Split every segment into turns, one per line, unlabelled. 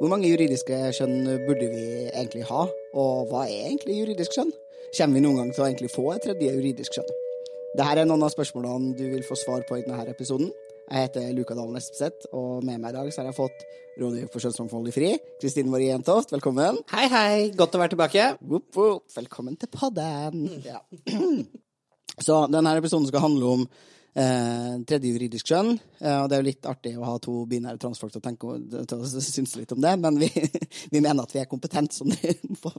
Hvor mange juridiske kjønn burde vi egentlig ha, og hva er egentlig juridisk kjønn? Kommer vi noen gang til å egentlig få et tredje juridisk kjønn? Dette er noen av spørsmålene du vil få svar på i denne episoden. Jeg heter Luka Dalen Espeseth, og med meg i dag så har jeg fått rådgiver for kjønnsmangfold i FRI, Kristine Marie Jentoft. Velkommen.
Hei, hei. Godt å være tilbake.
Woop, woop. Velkommen til podden. Ja. Så denne episoden skal handle om eh, tredje juridisk kjønn. Eh, og det er jo litt artig å ha to binære transfolk til å tenke til å synes litt om det, men vi, vi mener at vi er kompetente sånn, på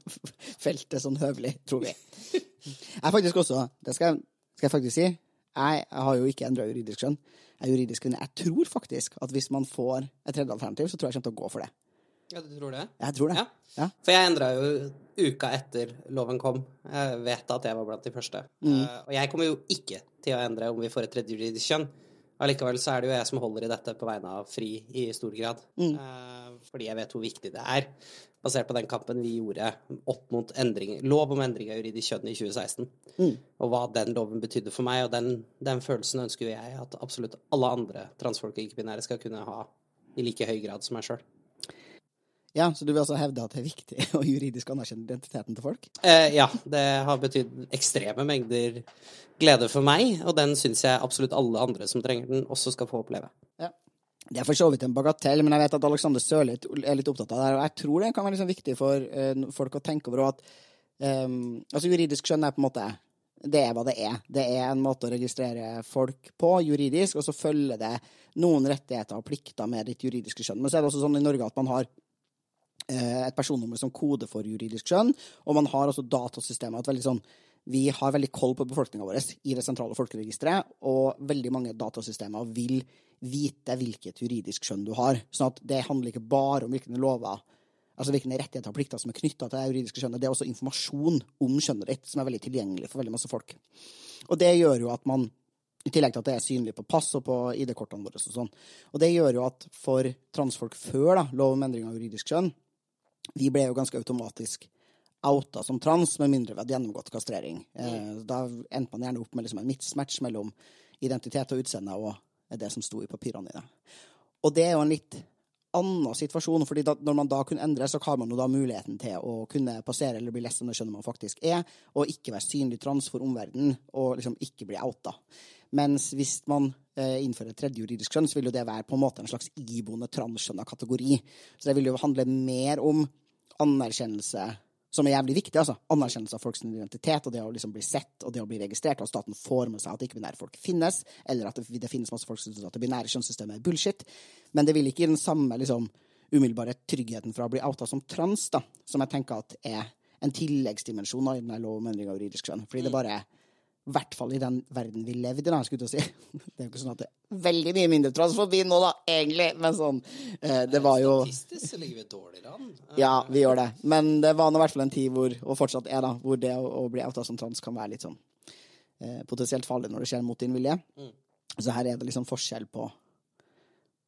feltet sånn høvelig, tror vi. Jeg faktisk også, det skal, skal jeg faktisk si, jeg, jeg har jo ikke endra juridisk kjønn. Jeg er juridisk kvinne. Jeg tror faktisk at hvis man får et tredje alternativ, så tror jeg jeg kommer til å gå for det.
Ja, du tror det?
Jeg tror det.
Ja.
Ja.
For jeg endra jo uka etter loven kom. Jeg vet at jeg var blant de første.
Mm.
Uh, og jeg kommer jo ikke til å endre om vi får et tredje juridisk kjønn. Allikevel så er det jo jeg som holder i dette på vegne av FRI i stor grad.
Mm.
Uh, fordi jeg vet hvor viktig det er, basert på den kampen vi gjorde opp mot endring, lov om endring av juridisk kjønn i 2016.
Mm.
Og hva den loven betydde for meg, og den, den følelsen ønsker jo jeg at absolutt alle andre transfolk og ikke-binære skal kunne ha i like høy grad som meg sjøl.
Ja, Så du vil altså hevde at det er viktig å juridisk anerkjenne identiteten til folk?
Eh, ja, det har betydd ekstreme mengder glede for meg, og den syns jeg absolutt alle andre som trenger den, også skal få oppleve.
Ja. Det er for så vidt en bagatell, men jeg vet at Alexander Sørli er litt opptatt av det. her, Og jeg tror det kan være liksom viktig for uh, folk å tenke over at um, altså juridisk skjønn er på en måte det er hva det er. Det er en måte å registrere folk på juridisk, og så følger det noen rettigheter og plikter med ditt juridiske skjønn. Men så er det også sånn i Norge at man har et personnummer som kode for juridisk skjønn, og man har også datasystemer. At sånn, vi har veldig koll på befolkninga vår i det sentrale folkeregisteret, og veldig mange datasystemer vil vite hvilket juridisk skjønn du har. Sånn at det handler ikke bare om hvilke lover altså hvilke rettigheter og plikter som er knytta til det juridiske skjønnet. Det er også informasjon om skjønnet ditt som er veldig tilgjengelig for veldig masse folk. Og det gjør jo at man i tillegg til at det er synlig på pass og på ID-kortene våre. Og sånn. Og det gjør jo at for transfolk før da, lov om endring av juridisk kjønn, vi ble jo ganske automatisk outa som trans, med mindre vi hadde gjennomgått kastrering. Eh, da endte man gjerne opp med liksom en mismatch mellom identitet og utseende og det som sto i papirene dine. Og det er jo en litt annen situasjon, fordi da, når man da kunne endre, så har man jo da muligheten til å kunne passere eller bli lest som det skjønnet man faktisk er, og ikke være synlig trans for omverdenen, og liksom ikke bli outa. Mens hvis man eh, innfører et tredje juridisk kjønn, så vil jo det være på en måte en slags iboende transkjønna kategori. Så det vil jo handle mer om anerkjennelse, som er jævlig viktig, altså. Anerkjennelse av folks identitet, og det å liksom bli sett, og det å bli registrert, og at staten får med seg at ikke-binære folk finnes, eller at det, det finnes masse folk som syns at det binære kjønnssystemet er bullshit. Men det vil ikke gi den samme liksom, umiddelbare tryggheten for å bli outa som trans, da, som jeg tenker at er en tilleggsdimensjon i denne lov om endring av juridisk kjønn. Fordi det bare er i hvert fall i den verden vi levde i, da, skulle jeg si. Det er jo ikke sånn at det er veldig mye mindre transfobi nå, da, egentlig, men sånn eh, Det var jo
Statistisk så ligger vi dårligere an.
Ja, vi gjør det. Men det var nå i hvert fall en tid hvor, og fortsatt er, da, hvor det å, å bli outa som trans kan være litt sånn eh, potensielt farlig når det skjer mot din vilje.
Mm.
Så her er det liksom forskjell på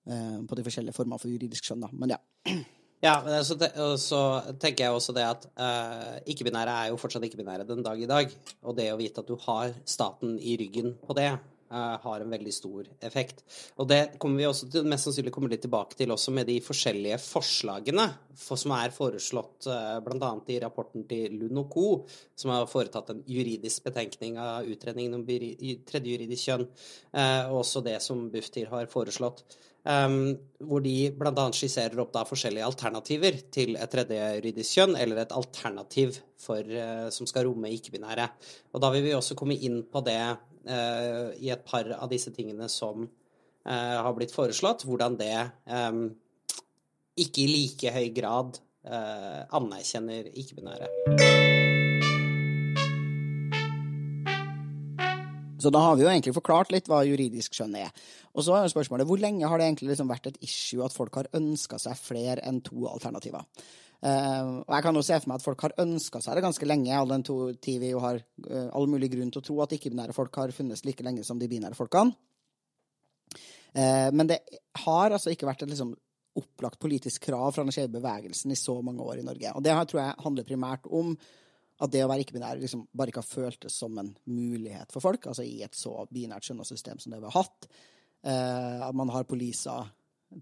eh, på de forskjellige former for juridisk skjønn, da. Men ja.
Ja, men så, te så tenker jeg også det at uh, ikke-binære er jo fortsatt ikke-binære den dag i dag. Og det å vite at du har staten i ryggen på det, uh, har en veldig stor effekt. Og det kommer vi også til, mest sannsynlig kommer litt tilbake til også med de forskjellige forslagene for, som er foreslått uh, bl.a. i rapporten til Lund og Co., som har foretatt en juridisk betenkning av utredningen om tredje juridisk kjønn, og og også det som Bufdir har foreslått. Um, hvor de bl.a. skisserer opp forskjellige alternativer til et tredje kjønn, eller et alternativ for, uh, som skal romme ikke-binære. Og da vil vi også komme inn på det uh, i et par av disse tingene som uh, har blitt foreslått, hvordan det um, ikke i like høy grad anerkjenner ikke-binære.
Så da har vi jo egentlig forklart litt hva juridisk skjønn er. Og så er jo spørsmålet hvor lenge har det egentlig liksom vært et issue at folk har ønska seg flere enn to alternativer? Uh, og jeg kan jo se for meg at folk har ønska seg det ganske lenge, all den tid vi jo har uh, all mulig grunn til å tro at ikke-binære folk har funnes like lenge som de binære folkene. Uh, men det har altså ikke vært et liksom, opplagt politisk krav fra den skeive bevegelsen i så mange år i Norge. Og det tror jeg handler primært om at det å være ikke-binær liksom bare ikke har føltes som en mulighet for folk, altså i et så binært skjønnhetssystem som det vi har hatt. at man har polisa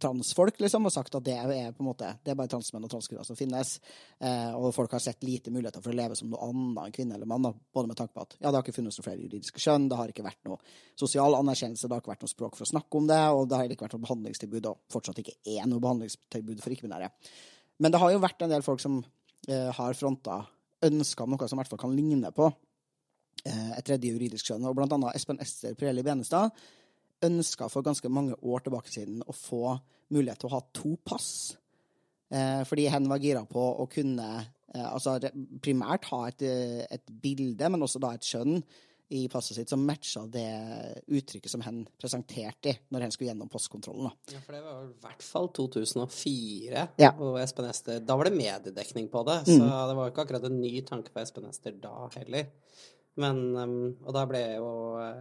transfolk, liksom, og sagt at det er på en måte, det er bare transmenn og transkvinner som finnes. Uh, og folk har sett lite muligheter for å leve som noe annet enn kvinne eller mann. Både med tanke på at ja, det har ikke funnes noen flere juridiske kjønn, det har ikke vært noe sosial anerkjennelse, det har ikke vært noe språk for å snakke om det, og det har ikke vært noe behandlingstilbud, og fortsatt ikke er noe behandlingstilbud for ikke-binære. Men det har jo vært en del folk som uh, har fronta ønsker noe som i hvert fall kan ligne på eh, et tredje juridisk kjønn, og blant annet Espen Ester Preli Benestad ønska for ganske mange år tilbake siden å få mulighet til å ha to pass. Eh, fordi hen var gira på å kunne eh, altså primært ha et, et, bilde, men også da et skjønn i passet sitt som matcha det uttrykket som hen presenterte når hen skulle gjennom postkontrollen.
Da. Ja, for det var i hvert fall 2004 ja. og Espen Ester. Da var det mediedekning på det, så mm. det var ikke akkurat en ny tanke på Espen Ester da heller. Men, um, og da ble jo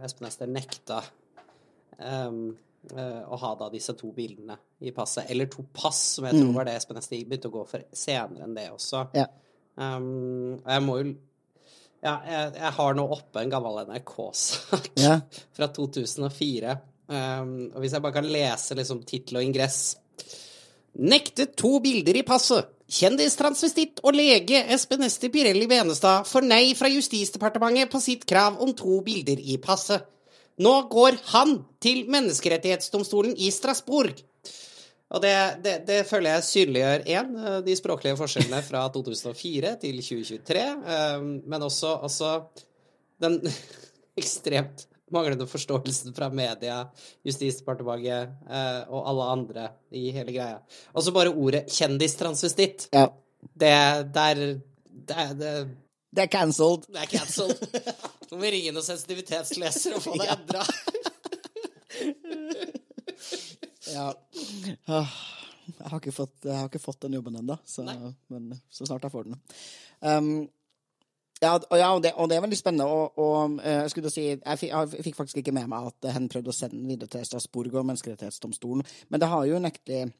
Espen Ester nekta um, uh, å ha da disse to bildene i passet. Eller to pass, som jeg tror mm. var det Espen Ester begynte å gå for senere enn det også. Ja. Um, jeg må jo Ja, jeg, jeg, har nå oppe en gammel NRK-sak ja. fra 2004. Um, og hvis jeg bare kan lese liksom tittel og ingress Nektet to bilder i passet. Kjendistransvestitt og lege Espen Esti Pirelli Benestad får nei fra Justisdepartementet på sitt krav om to bilder i passet. Nå går han til menneskerettighetsdomstolen i Strasbourg. Og det, det, det føler jeg synliggjør én, eh, de språklige forskjellene fra 2004 til 2023, eh, men også, også den ekstremt manglende forståelsen fra media, Justisdepartementet eh, og alle andre i hele greia. Og så bare ordet kjendistransvestitt. Ja. Det der det, det,
det er cancelled.
Det er cancelled. Nå må vi ringe noen sensitivitetslesere og få det endra.
ja. Jeg har, fått, jeg har, ikke fått, den jobben ennå, men så snart jeg får den. Um, ja, og, ja og, det, og, det, er veldig spennende. Og, og uh, jeg skulle si, jeg fikk, jeg fikk, faktisk ikke med meg at hen prøvde å sende den videre til Strasbourg og Menneskerettighetsdomstolen, men det har jo unektelig Eh,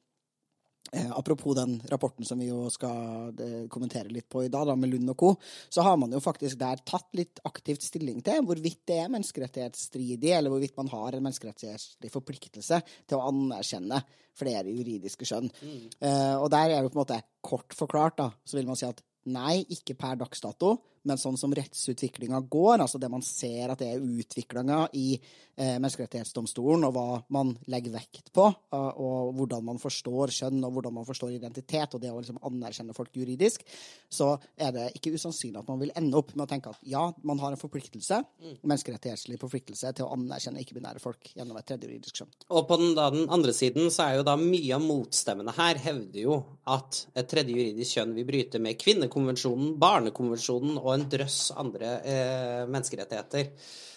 apropos den rapporten som vi jo skal eh, kommentere litt på i dag, da, med Lund og co., så har man jo faktisk der tatt litt aktivt stilling til hvorvidt det er menneskerettighetsstridig, eller hvorvidt man har en menneskerettighetsstridig forpliktelse til å anerkjenne flere juridiske skjønn. Mm. Eh, og der er det på en måte kort forklart, da, så vil man si at nei, ikke per dags dato, men sånn som rettsutviklinga går, altså det man ser at det er utviklinga i eh, Menneskerettighetsdomstolen, og hva man legger vekt på, og, og hvordan man forstår kjønn, og hvordan man forstår identitet, og det å liksom anerkjenne folk juridisk, så er det ikke usannsynlig at man vil ende opp med å tenke at ja, man har en forpliktelse, mm. menneskerettighetslig forpliktelse, til å anerkjenne ikke-binære folk gjennom et tredje juridisk skjønn.
Og på den, da, den, andre siden så er jo da mye av motstemmene her hevder jo at et tredje juridisk kjønn vil bryte med kvinnekonvensjonen, barnekonvensjonen og en drøss andre eh, menneskerettigheter.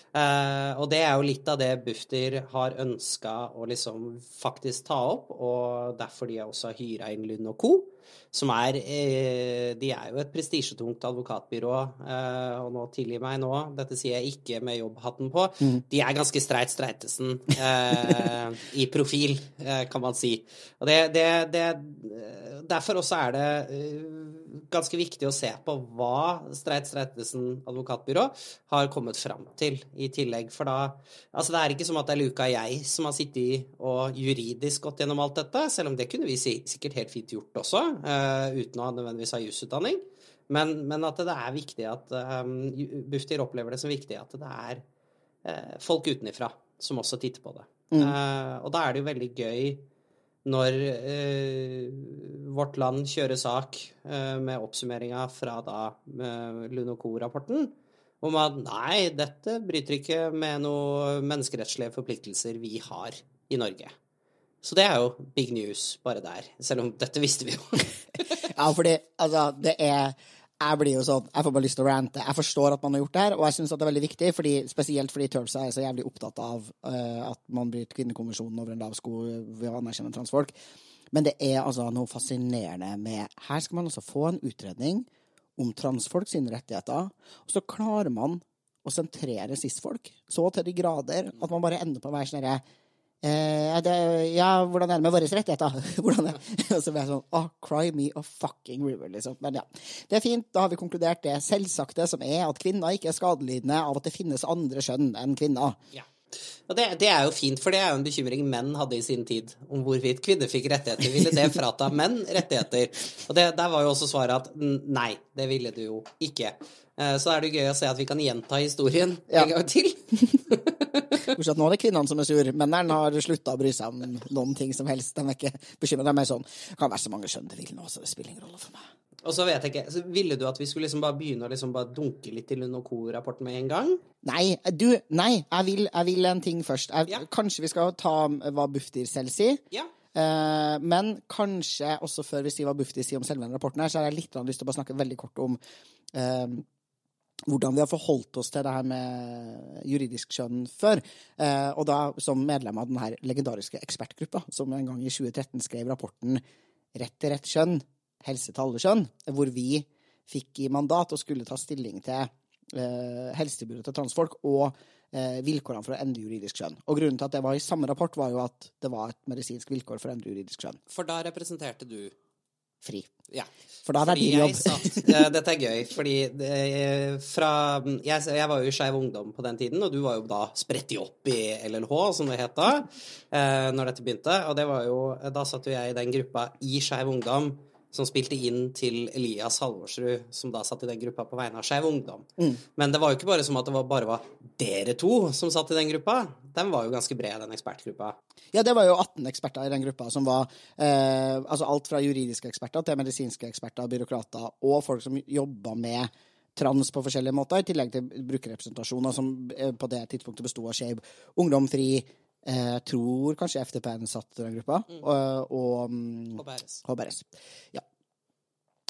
Eh, og det er jo litt av det Bufdir har ønska å liksom faktisk ta opp, og derfor de også har hyra inn Lund og co. Som er eh, De er jo et prestisjetungt advokatbyrå, eh, og nå tilgi meg nå, dette sier jeg ikke med jobbhatten på, mm. de er ganske streit streitesen eh, i profil, kan man si. Og det, det, det Derfor også er det ganske viktig å se på hva Streit Streitesen advokatbyrå har kommet fram til i tillegg. For da Altså, det er ikke som at det er Luka og jeg som har sittet i og juridisk gått gjennom alt dette, selv om det kunne vi sikkert helt fint gjort også, uh, uten å ha nødvendigvis ha jusutdanning. Men, men, at det er viktig at um, Bufdir opplever det som viktig at det er uh, folk utenifra som også titter på det. Mm. Uh, og da er det jo veldig gøy når eh, Vårt Land kjører sak eh, med oppsummeringa fra da eh, Lund Co.-rapporten om at nei, dette bryter ikke med noen menneskerettslige forpliktelser vi har i Norge. Så det er jo big news bare der, selv om dette visste vi jo.
ja, fordi altså, det er jeg blir jo sånn, jeg får bare lyst til å rante. Jeg forstår at man har gjort det her, og jeg syns det er veldig viktig, fordi, spesielt fordi Turlsa er så jævlig opptatt av uh, at man bryter kvinnekonvensjonen over en lav sko ved å anerkjenne transfolk. Men det er altså noe fascinerende med Her skal man altså få en utredning om transfolk sine rettigheter, og så klarer man å sentrere cis-folk så til de grader at man bare ender på å være sånn herre Eh, det, ja, hvordan er det med våre rettigheter? hvordan er Og så blir jeg sånn oh, Cry me a fucking river, liksom. Men ja. Det er fint, da har vi konkludert det selvsagte som er at kvinner ikke er skadelidende av at det finnes andre skjønn enn kvinner.
Ja. Og det, det, er jo fint, for det er jo en bekymring menn hadde i sin tid om hvorvidt kvinner fikk rettigheter. Ville det frata menn rettigheter? Og det, der var jo også svaret at nei, det ville du jo ikke. Eh, så er det gøy å se at vi kan gjenta historien ja. en gang til.
Bortsett nå er det kvinnene som er sur. Mennene har slutta å bry seg om noen ting som helst. De er ikke bekymret. De er sånn Det kan være så mange skjønn det vil nå, så det spiller ingen rolle for meg.
Og så vet jeg ikke, så Ville du at vi skulle liksom bare begynne å liksom bare dunke litt til UNOCO-rapporten med en gang?
Nei, du, nei, jeg vil, jeg vil en ting først. Jeg, ja. Kanskje vi skal ta hva Bufdir selv sier.
Ja.
Uh, men kanskje også før vi sier hva Bufdir sier om selve den rapporten, her, så har jeg litt lyst til å bare snakke veldig kort om uh, hvordan vi har forholdt oss til det her med juridisk kjønn før. Uh, og da som medlem av den her legendariske ekspertgruppa, som en gang i 2013 skrev rapporten Rett til rett kjønn helse til alle kjønn, hvor vi fikk i mandat å skulle ta stilling til eh, helsetilbudet til transfolk og eh, vilkårene for å endre juridisk kjønn. Og Grunnen til at det var i samme rapport, var jo at det var et medisinsk vilkår for å endre juridisk kjønn.
For da representerte du
Fri.
Ja.
For da er det din jobb.
Satt, uh, dette er gøy, fordi uh, fra jeg, jeg, var jo i Skeiv Ungdom på den tiden, og du var jo da spredt opp i LLH, som det het da, uh, når dette begynte. Og det var jo Da satt jo jeg i den gruppa i Skeiv Ungdom som spilte inn til Elias Halvorsrud, som da satt i den gruppa på vegne av Skeiv Ungdom. Mm. Men det var jo ikke bare som at det var bare var dere to som satt i den gruppa. Den var jo ganske bred, den ekspertgruppa.
Ja, det var jo 18 eksperter i den gruppa, som var eh, altså alt fra juridiske eksperter til medisinske eksperter, byråkrater og folk som jobba med trans på forskjellige måter, i tillegg til brukerrepresentasjoner som eh, på det tidspunktet besto av Skeiv Ungdom Fri, jeg eh, tror kanskje FTP-en satt i den gruppa. Mm. Og, og HBRS. HBRS. Ja.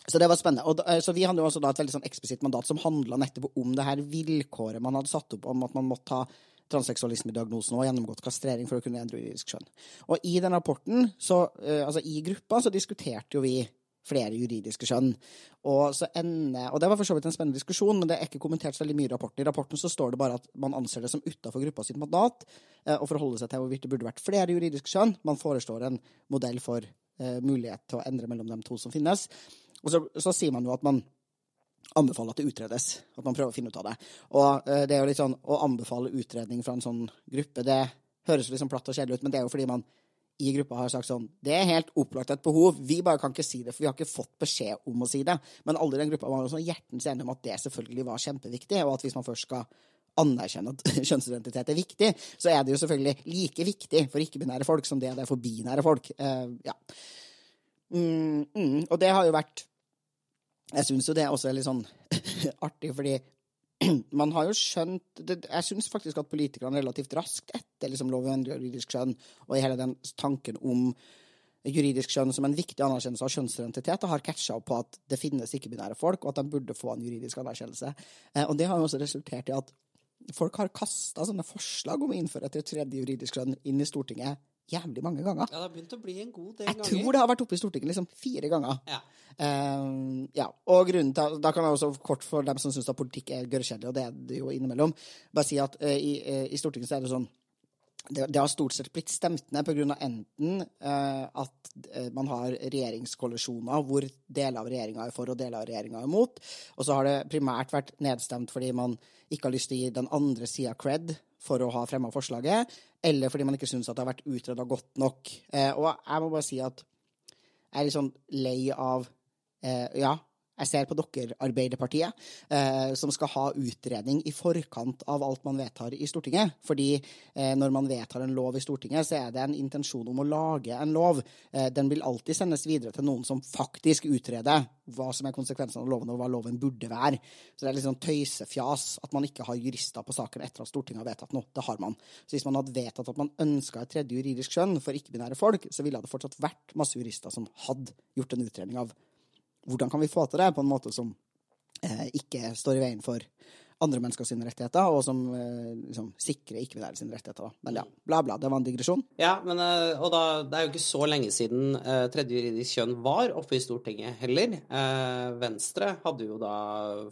Så det var spennende. Og, eh, så vi hadde jo også et veldig sånn eksplisitt mandat som handla nettopp om det her vilkåret man hadde satt opp om at man måtte ha transseksualismediagnosen og gjennomgått kastrering for å kunne endre juridisk skjønn. Og i den rapporten, så, uh, altså i gruppa, så diskuterte jo vi flere juridiske skjønn. Og, ender, og det var for så vidt en spennende diskusjon, men det er ikke kommentert så veldig mye i rapporten. I rapporten så står det bare at man anser det som utafor gruppa sitt mandat eh, å forholde seg til hvorvidt det burde vært flere juridiske skjønn. Man foreslår en modell for eh, mulighet til å endre mellom de to som finnes. Og så, så sier man jo at man anbefaler at det utredes. At man prøver å finne ut av det. Og eh, det er jo litt sånn å anbefale utredning fra en sånn gruppe, det høres liksom platt og kjedelig ut, men det er jo fordi man i gruppa har sagt sånn Det er helt opplagt et behov. Vi bare kan ikke si det, for vi har ikke fått beskjed om å si det. Men alle i den gruppa var jo sånn hjertens enige om at det selvfølgelig var kjempeviktig, og at hvis man først skal anerkjenne at kjønnsidentitet er viktig, så er det jo selvfølgelig like viktig for ikke-binære folk som det det er for binære folk. Uh, ja. Mm, mm. Og det har jo vært Jeg syns jo det også er litt sånn artig, fordi man har jo skjønt det, Jeg syns faktisk at politikerne relativt raskt etter liksom, lov om juridisk kjønn, og i hele den tanken om juridisk kjønn som en viktig anerkjennelse av kjønnsidentitet, har catcha opp på at det finnes ikke-binære folk, og at de burde få en juridisk anerkjennelse. Eh, og det har jo også resultert i at folk har kasta sånne forslag om å innføre et tredje juridisk kjønn inn i Stortinget jævlig mange ganger.
Ja, det har begynt å bli en god del
jeg ganger. Jeg tror det har vært oppe i Stortinget liksom fire ganger.
Ja.
Um, ja. Og grunnen til Da kan jeg også kort for dem som syns politikk er gørrkjedelig, og det er det jo innimellom, bare si at uh, i, uh, i, Stortinget så er det sånn det, det, har stort sett blitt stemt ned pga. enten at man har regjeringskoalisjoner hvor deler av regjeringa er for og deler av regjeringa er imot, og så har det primært vært nedstemt fordi man ikke har lyst til å gi den andre sida cred for å ha fremma forslaget, eller fordi man ikke syns det har vært utreda godt nok. Eh, og jeg må bare si at jeg er litt sånn lei av eh, Ja, jeg ser på dere, Arbeiderpartiet, eh, som skal ha utredning i forkant av alt man vedtar i Stortinget. Fordi eh, når man vedtar en lov i Stortinget, så er det en intensjon om å lage en lov. Eh, den vil alltid sendes videre til noen som faktisk utreder hva som er konsekvensene av loven, og hva loven burde være. Så det er litt sånn tøysefjas at man ikke har jurister på saken etter at Stortinget har vedtatt noe. Det har man. Så hvis man hadde vedtatt at man ønska et tredje juridisk skjønn for ikke-binære folk, så ville det fortsatt vært masse jurister som hadde gjort en utredning av hvordan kan vi få til det på en måte som eh, ikke står i veien for andre mennesker sine rettigheter, og som eh, liksom, sikrer ikke-binære sine rettigheter. Da. Men ja, bla, bla. Det var en digresjon.
Ja, men, eh, og da, det er jo ikke så lenge siden eh, tredje juridisk kjønn var oppe i Stortinget heller. Eh, Venstre hadde jo da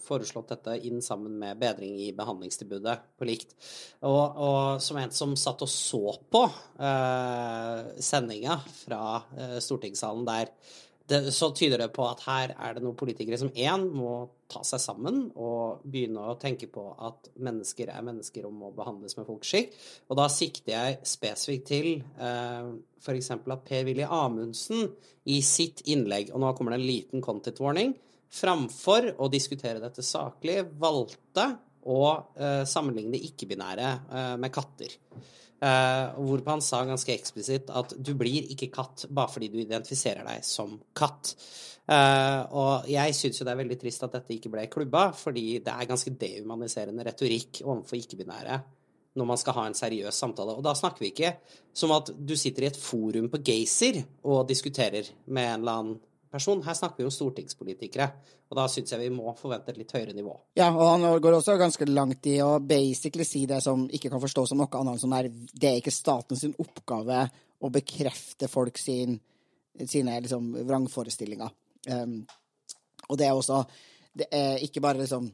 foreslått dette inn sammen med bedring i behandlingstilbudet på likt. Og, og som en som satt og så på eh, sendinga fra eh, stortingssalen der, det, så tyder det på at her er det noen politikere som én må ta seg sammen og begynne å tenke på at mennesker er mennesker og må behandles med folkeskikk. Og da sikter jeg spesifikt til eh, f.eks. at Per-Willy Amundsen i sitt innlegg, og nå kommer det en liten content warning, framfor å diskutere dette saklig, valgte å eh, sammenligne ikke-binære eh, med katter. Uh, hvorpå han sa ganske eksplisitt at du blir ikke katt bare fordi du identifiserer deg som katt. Uh, og jeg syns jo det er veldig trist at dette ikke ble klubba, fordi det er ganske dehumaniserende retorikk overfor ikke-binære når man skal ha en seriøs samtale. Og da snakker vi ikke som at du sitter i et forum på Gaysir og diskuterer med en eller annen person. Her snakker vi om stortingspolitikere, og da syns jeg vi må forvente et litt høyere nivå.
Ja, og han går også ganske langt i å basically si det som ikke kan forstås som noe annet som er det er ikke statens oppgave å bekrefte folk sin, sine liksom, vrangforestillinger. Um, og det er også det er ikke bare liksom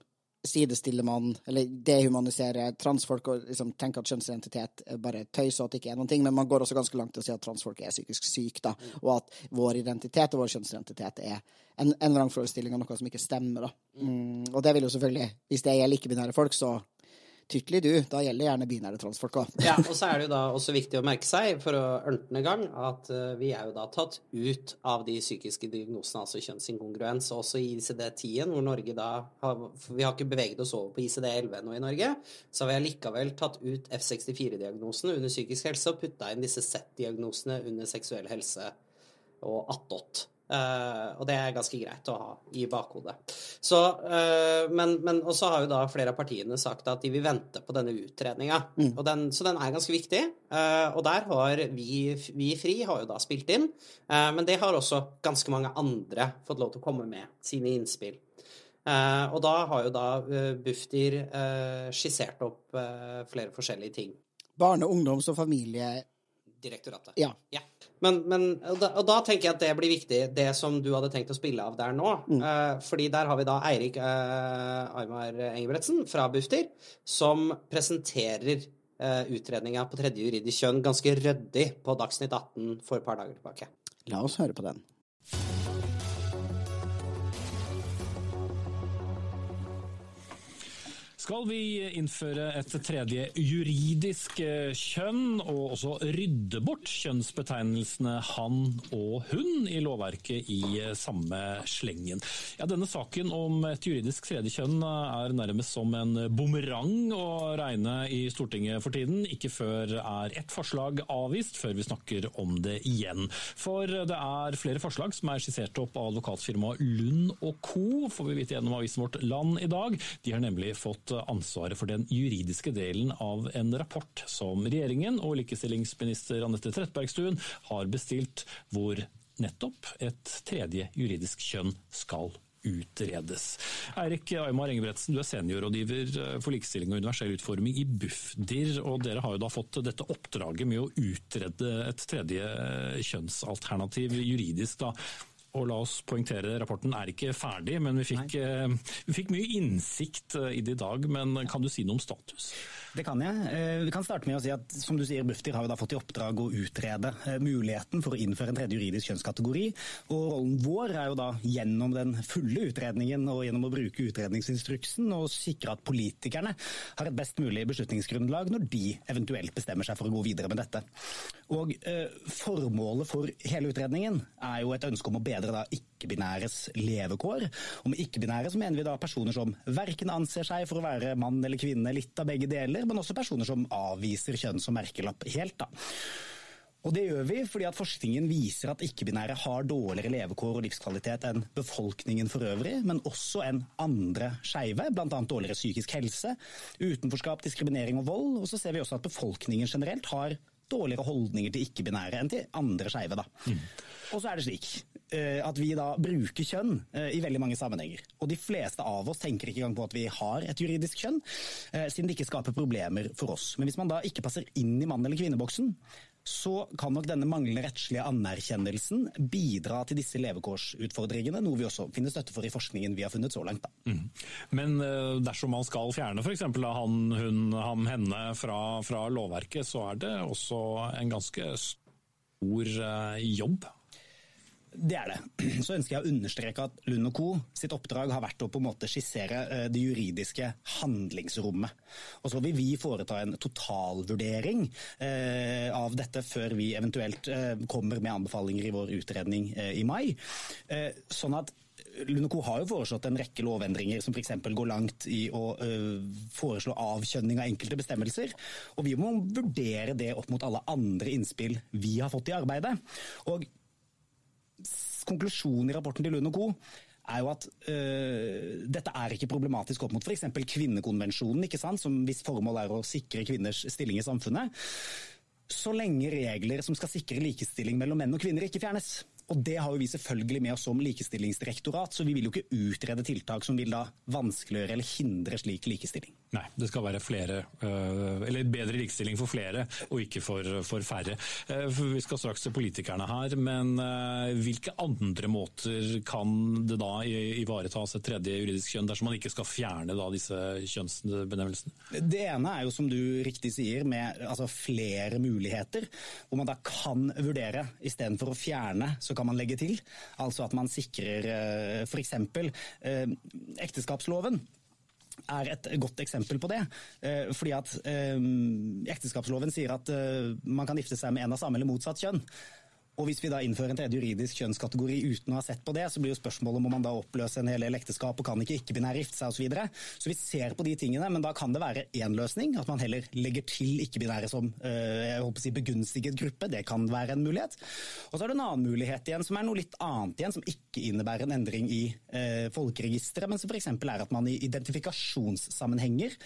sidestiller man, eller dehumaniserer transfolk og liksom tenker at kjønnsidentitet bare tøys og at det ikke er noen ting, men man går også ganske langt til å si at transfolk er psykisk syke, da, og at vår identitet og vår kjønnsidentitet er en, en vrangforestilling av noe som ikke stemmer. da. Mm, og det vil jo selvfølgelig, hvis det gjelder ikke-binære folk, så Tykkelig du, da gjelder det gjerne binære transfolk òg.
ja, og så er det jo da også viktig å merke seg, for å ørntende gang, at uh, vi er jo da tatt ut av de psykiske diagnosene, altså kjønnsinkongruens, også i ICD-10, hvor Norge da har Vi har ikke beveget oss over på ICD-11 nå i Norge, så har vi allikevel tatt ut F64-diagnosene under psykisk helse og putta inn disse Z-diagnosene under seksuell helse og attåt. Uh, og det er ganske greit å ha i bakhodet. Så, uh, men, men også har jo da flere av partiene sagt at de vil vente på denne utredninga. Mm. så den er ganske viktig. Uh, og der har vi, vi Fri har jo da spilt inn. men det har også ganske mange andre fått lov til å komme med sine innspill. og da har jo da Bufdir skissert opp flere forskjellige ting.
Barne-, ungdoms- og familie
direktoratet.
Ja.
ja. Men, men og, da, og, da, tenker jeg at det blir viktig, det som du hadde tenkt å spille av der nå. Mm. Uh, fordi der har vi da Eirik uh, Aymar Engebretsen fra Bufdir, som presenterer uh, utredninga på tredje juridisk kjønn ganske ryddig på Dagsnytt 18 for et par dager tilbake.
La oss høre på den.
Skal vi innføre et tredje juridisk eh, kjønn, og også rydde bort kjønnsbetegnelsene han og hun i lovverket i eh, samme slengen? Ja, denne saken om et juridisk tredje kjønn er nærmest som en bumerang å regne i Stortinget for tiden. Ikke før er ett forslag avvist, før vi snakker om det igjen. For det er flere forslag som er skissert opp av advokatfirmaet Lund og co., får vi vite gjennom avisen Vårt Land i dag. De har nemlig fått ansvaret for den juridiske delen av en rapport som regjeringen og likestillingsminister Anette Trettebergstuen har bestilt, hvor nettopp et tredje juridisk kjønn skal utredes. Eirik Aymar Engebretsen, du er seniorrådgiver for likestilling og universell utforming i Bufdir. og Dere har jo da fått dette oppdraget med å utrede et tredje kjønnsalternativ juridisk. da. Og la oss poengtere, rapporten er ikke ferdig, men vi fikk, eh, vi fikk mye innsikt eh, i det i dag. Men kan du si noe om status?
Det kan jeg. Eh, vi kan starte med å si at som du sier, Bufdir har jo da fått i oppdrag å utrede muligheten for å innføre en tredje juridisk kjønnskategori. Og rollen vår er jo da gjennom den fulle utredningen og gjennom å bruke utredningsinstruksen å sikre at politikerne har et best mulig beslutningsgrunnlag når de eventuelt bestemmer seg for å gå videre med dette. Og eh, Formålet for hele utredningen er jo et ønske om å bedre da ikke-binæres levekår. Og med ikke-binære så mener vi da personer som verken anser seg for å være mann eller kvinne, litt av begge deler, men også personer som avviser kjønn som merkelapp helt. da. Og Det gjør vi fordi at forskningen viser at ikke-binære har dårligere levekår og livskvalitet enn befolkningen for øvrig, men også enn andre skeive, bl.a. dårligere psykisk helse, utenforskap, diskriminering og vold. Og så ser vi også at befolkningen generelt har dårligere holdninger til ikke-binære enn til andre skeive. Mm. Og så er det slik at vi da bruker kjønn i veldig mange sammenhenger. Og de fleste av oss tenker ikke engang på at vi har et juridisk kjønn, siden det ikke skaper problemer for oss. Men hvis man da ikke passer inn i mann- eller kvinneboksen, så kan nok denne manglende rettslige anerkjennelsen bidra til disse levekårsutfordringene, noe vi også finner støtte for i forskningen vi har funnet så langt.
Mm. Men dersom man skal fjerne f.eks. han, hun, ham, henne fra, fra, lovverket, så er det også en ganske stor jobb?
Det er det. Så ønsker jeg å understreke at Lund og Co. sitt oppdrag har vært å på en måte skissere det juridiske handlingsrommet. Og så vil vi foreta en totalvurdering av dette før vi eventuelt kommer med anbefalinger i vår utredning i mai. Sånn at Lund Co. har jo foreslått en rekke lovendringer som f.eks. går langt i å foreslå avkjønning av enkelte bestemmelser. Og vi må vurdere det opp mot alle andre innspill vi har fått i arbeidet. Og konklusjonen i rapporten til Lund og Co. er jo at øh, dette er ikke problematisk opp mot f.eks. kvinnekonvensjonen, ikke sant? som hvis formål er å sikre kvinners stilling i samfunnet. Så lenge regler som skal sikre likestilling mellom menn og kvinner ikke fjernes. Og det har jo vi selvfølgelig med oss som likestillingsdirektorat, så vi vil jo ikke utrede tiltak som vil da vanskeliggjøre eller hindre slik likestilling.
Nei, det skal være flere, eller bedre likestilling for flere, og ikke for, for færre. Vi skal straks til politikerne her, men hvilke andre måter kan det da ivaretas et tredje juridisk kjønn, dersom man ikke skal fjerne da disse kjønnsbenevnelsene?
Det ene er jo, som du riktig sier, med altså, flere muligheter, hvor man da kan vurdere, istedenfor å fjerne, så kan man legge til. Altså at man sikrer f.eks. ekteskapsloven er et godt eksempel på det. Fordi at Ekteskapsloven sier at man kan gifte seg med en av samme eller motsatt kjønn. Og Hvis vi da innfører en tredje juridisk kjønnskategori uten å ha sett på det, så blir jo spørsmålet om man da oppløse en hel ekteskap og kan ikke ikke-binære gifte seg osv. Så, videre. så vi ser på de tingene, men da kan det være én løsning. At man heller legger til ikke-binære som jeg håper å si, begunstiget gruppe. Det kan være en mulighet. Og så er det en annen mulighet igjen, som er noe litt annet igjen, som ikke innebærer en endring i eh, folkeregisteret, men som f.eks. er at man i identifikasjonssammenhenger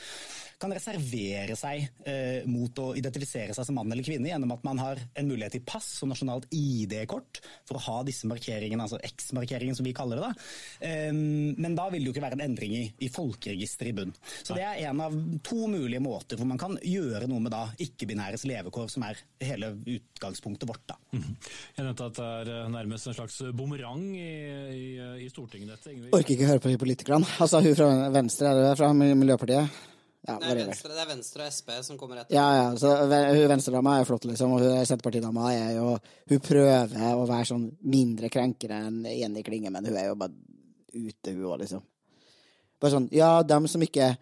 kan reservere seg eh, mot å identifisere seg som mann eller kvinne gjennom at man har en mulighet i pass og nasjonalt ID-kort for å ha disse markeringene, altså X-markeringen som vi kaller det. da. Men da vil det jo ikke være en endring i, i folkeregisteret i bunn. Så det er en av to mulige måter hvor man kan gjøre noe med da ikke-binæres levekår, som er hele utgangspunktet vårt. da.
Mm. Jeg nevnte at det er nærmest en slags bumerang i, i, i Stortinget, dette.
Ingrid. Orker ikke høre på de politikerne. Altså, hun fra Venstre, er det fra Miljøpartiet?
Ja, det, er venstre, det er Venstre og Sp som kommer etter.
Ja, ja. Så hun Venstre-dama er flott, liksom. Og hun senterpartidama er jo Hun prøver å være sånn mindre krenkere enn Jenny Klinge, men hun er jo bare ute, hun òg, liksom. Bare sånn Ja, dem som ikke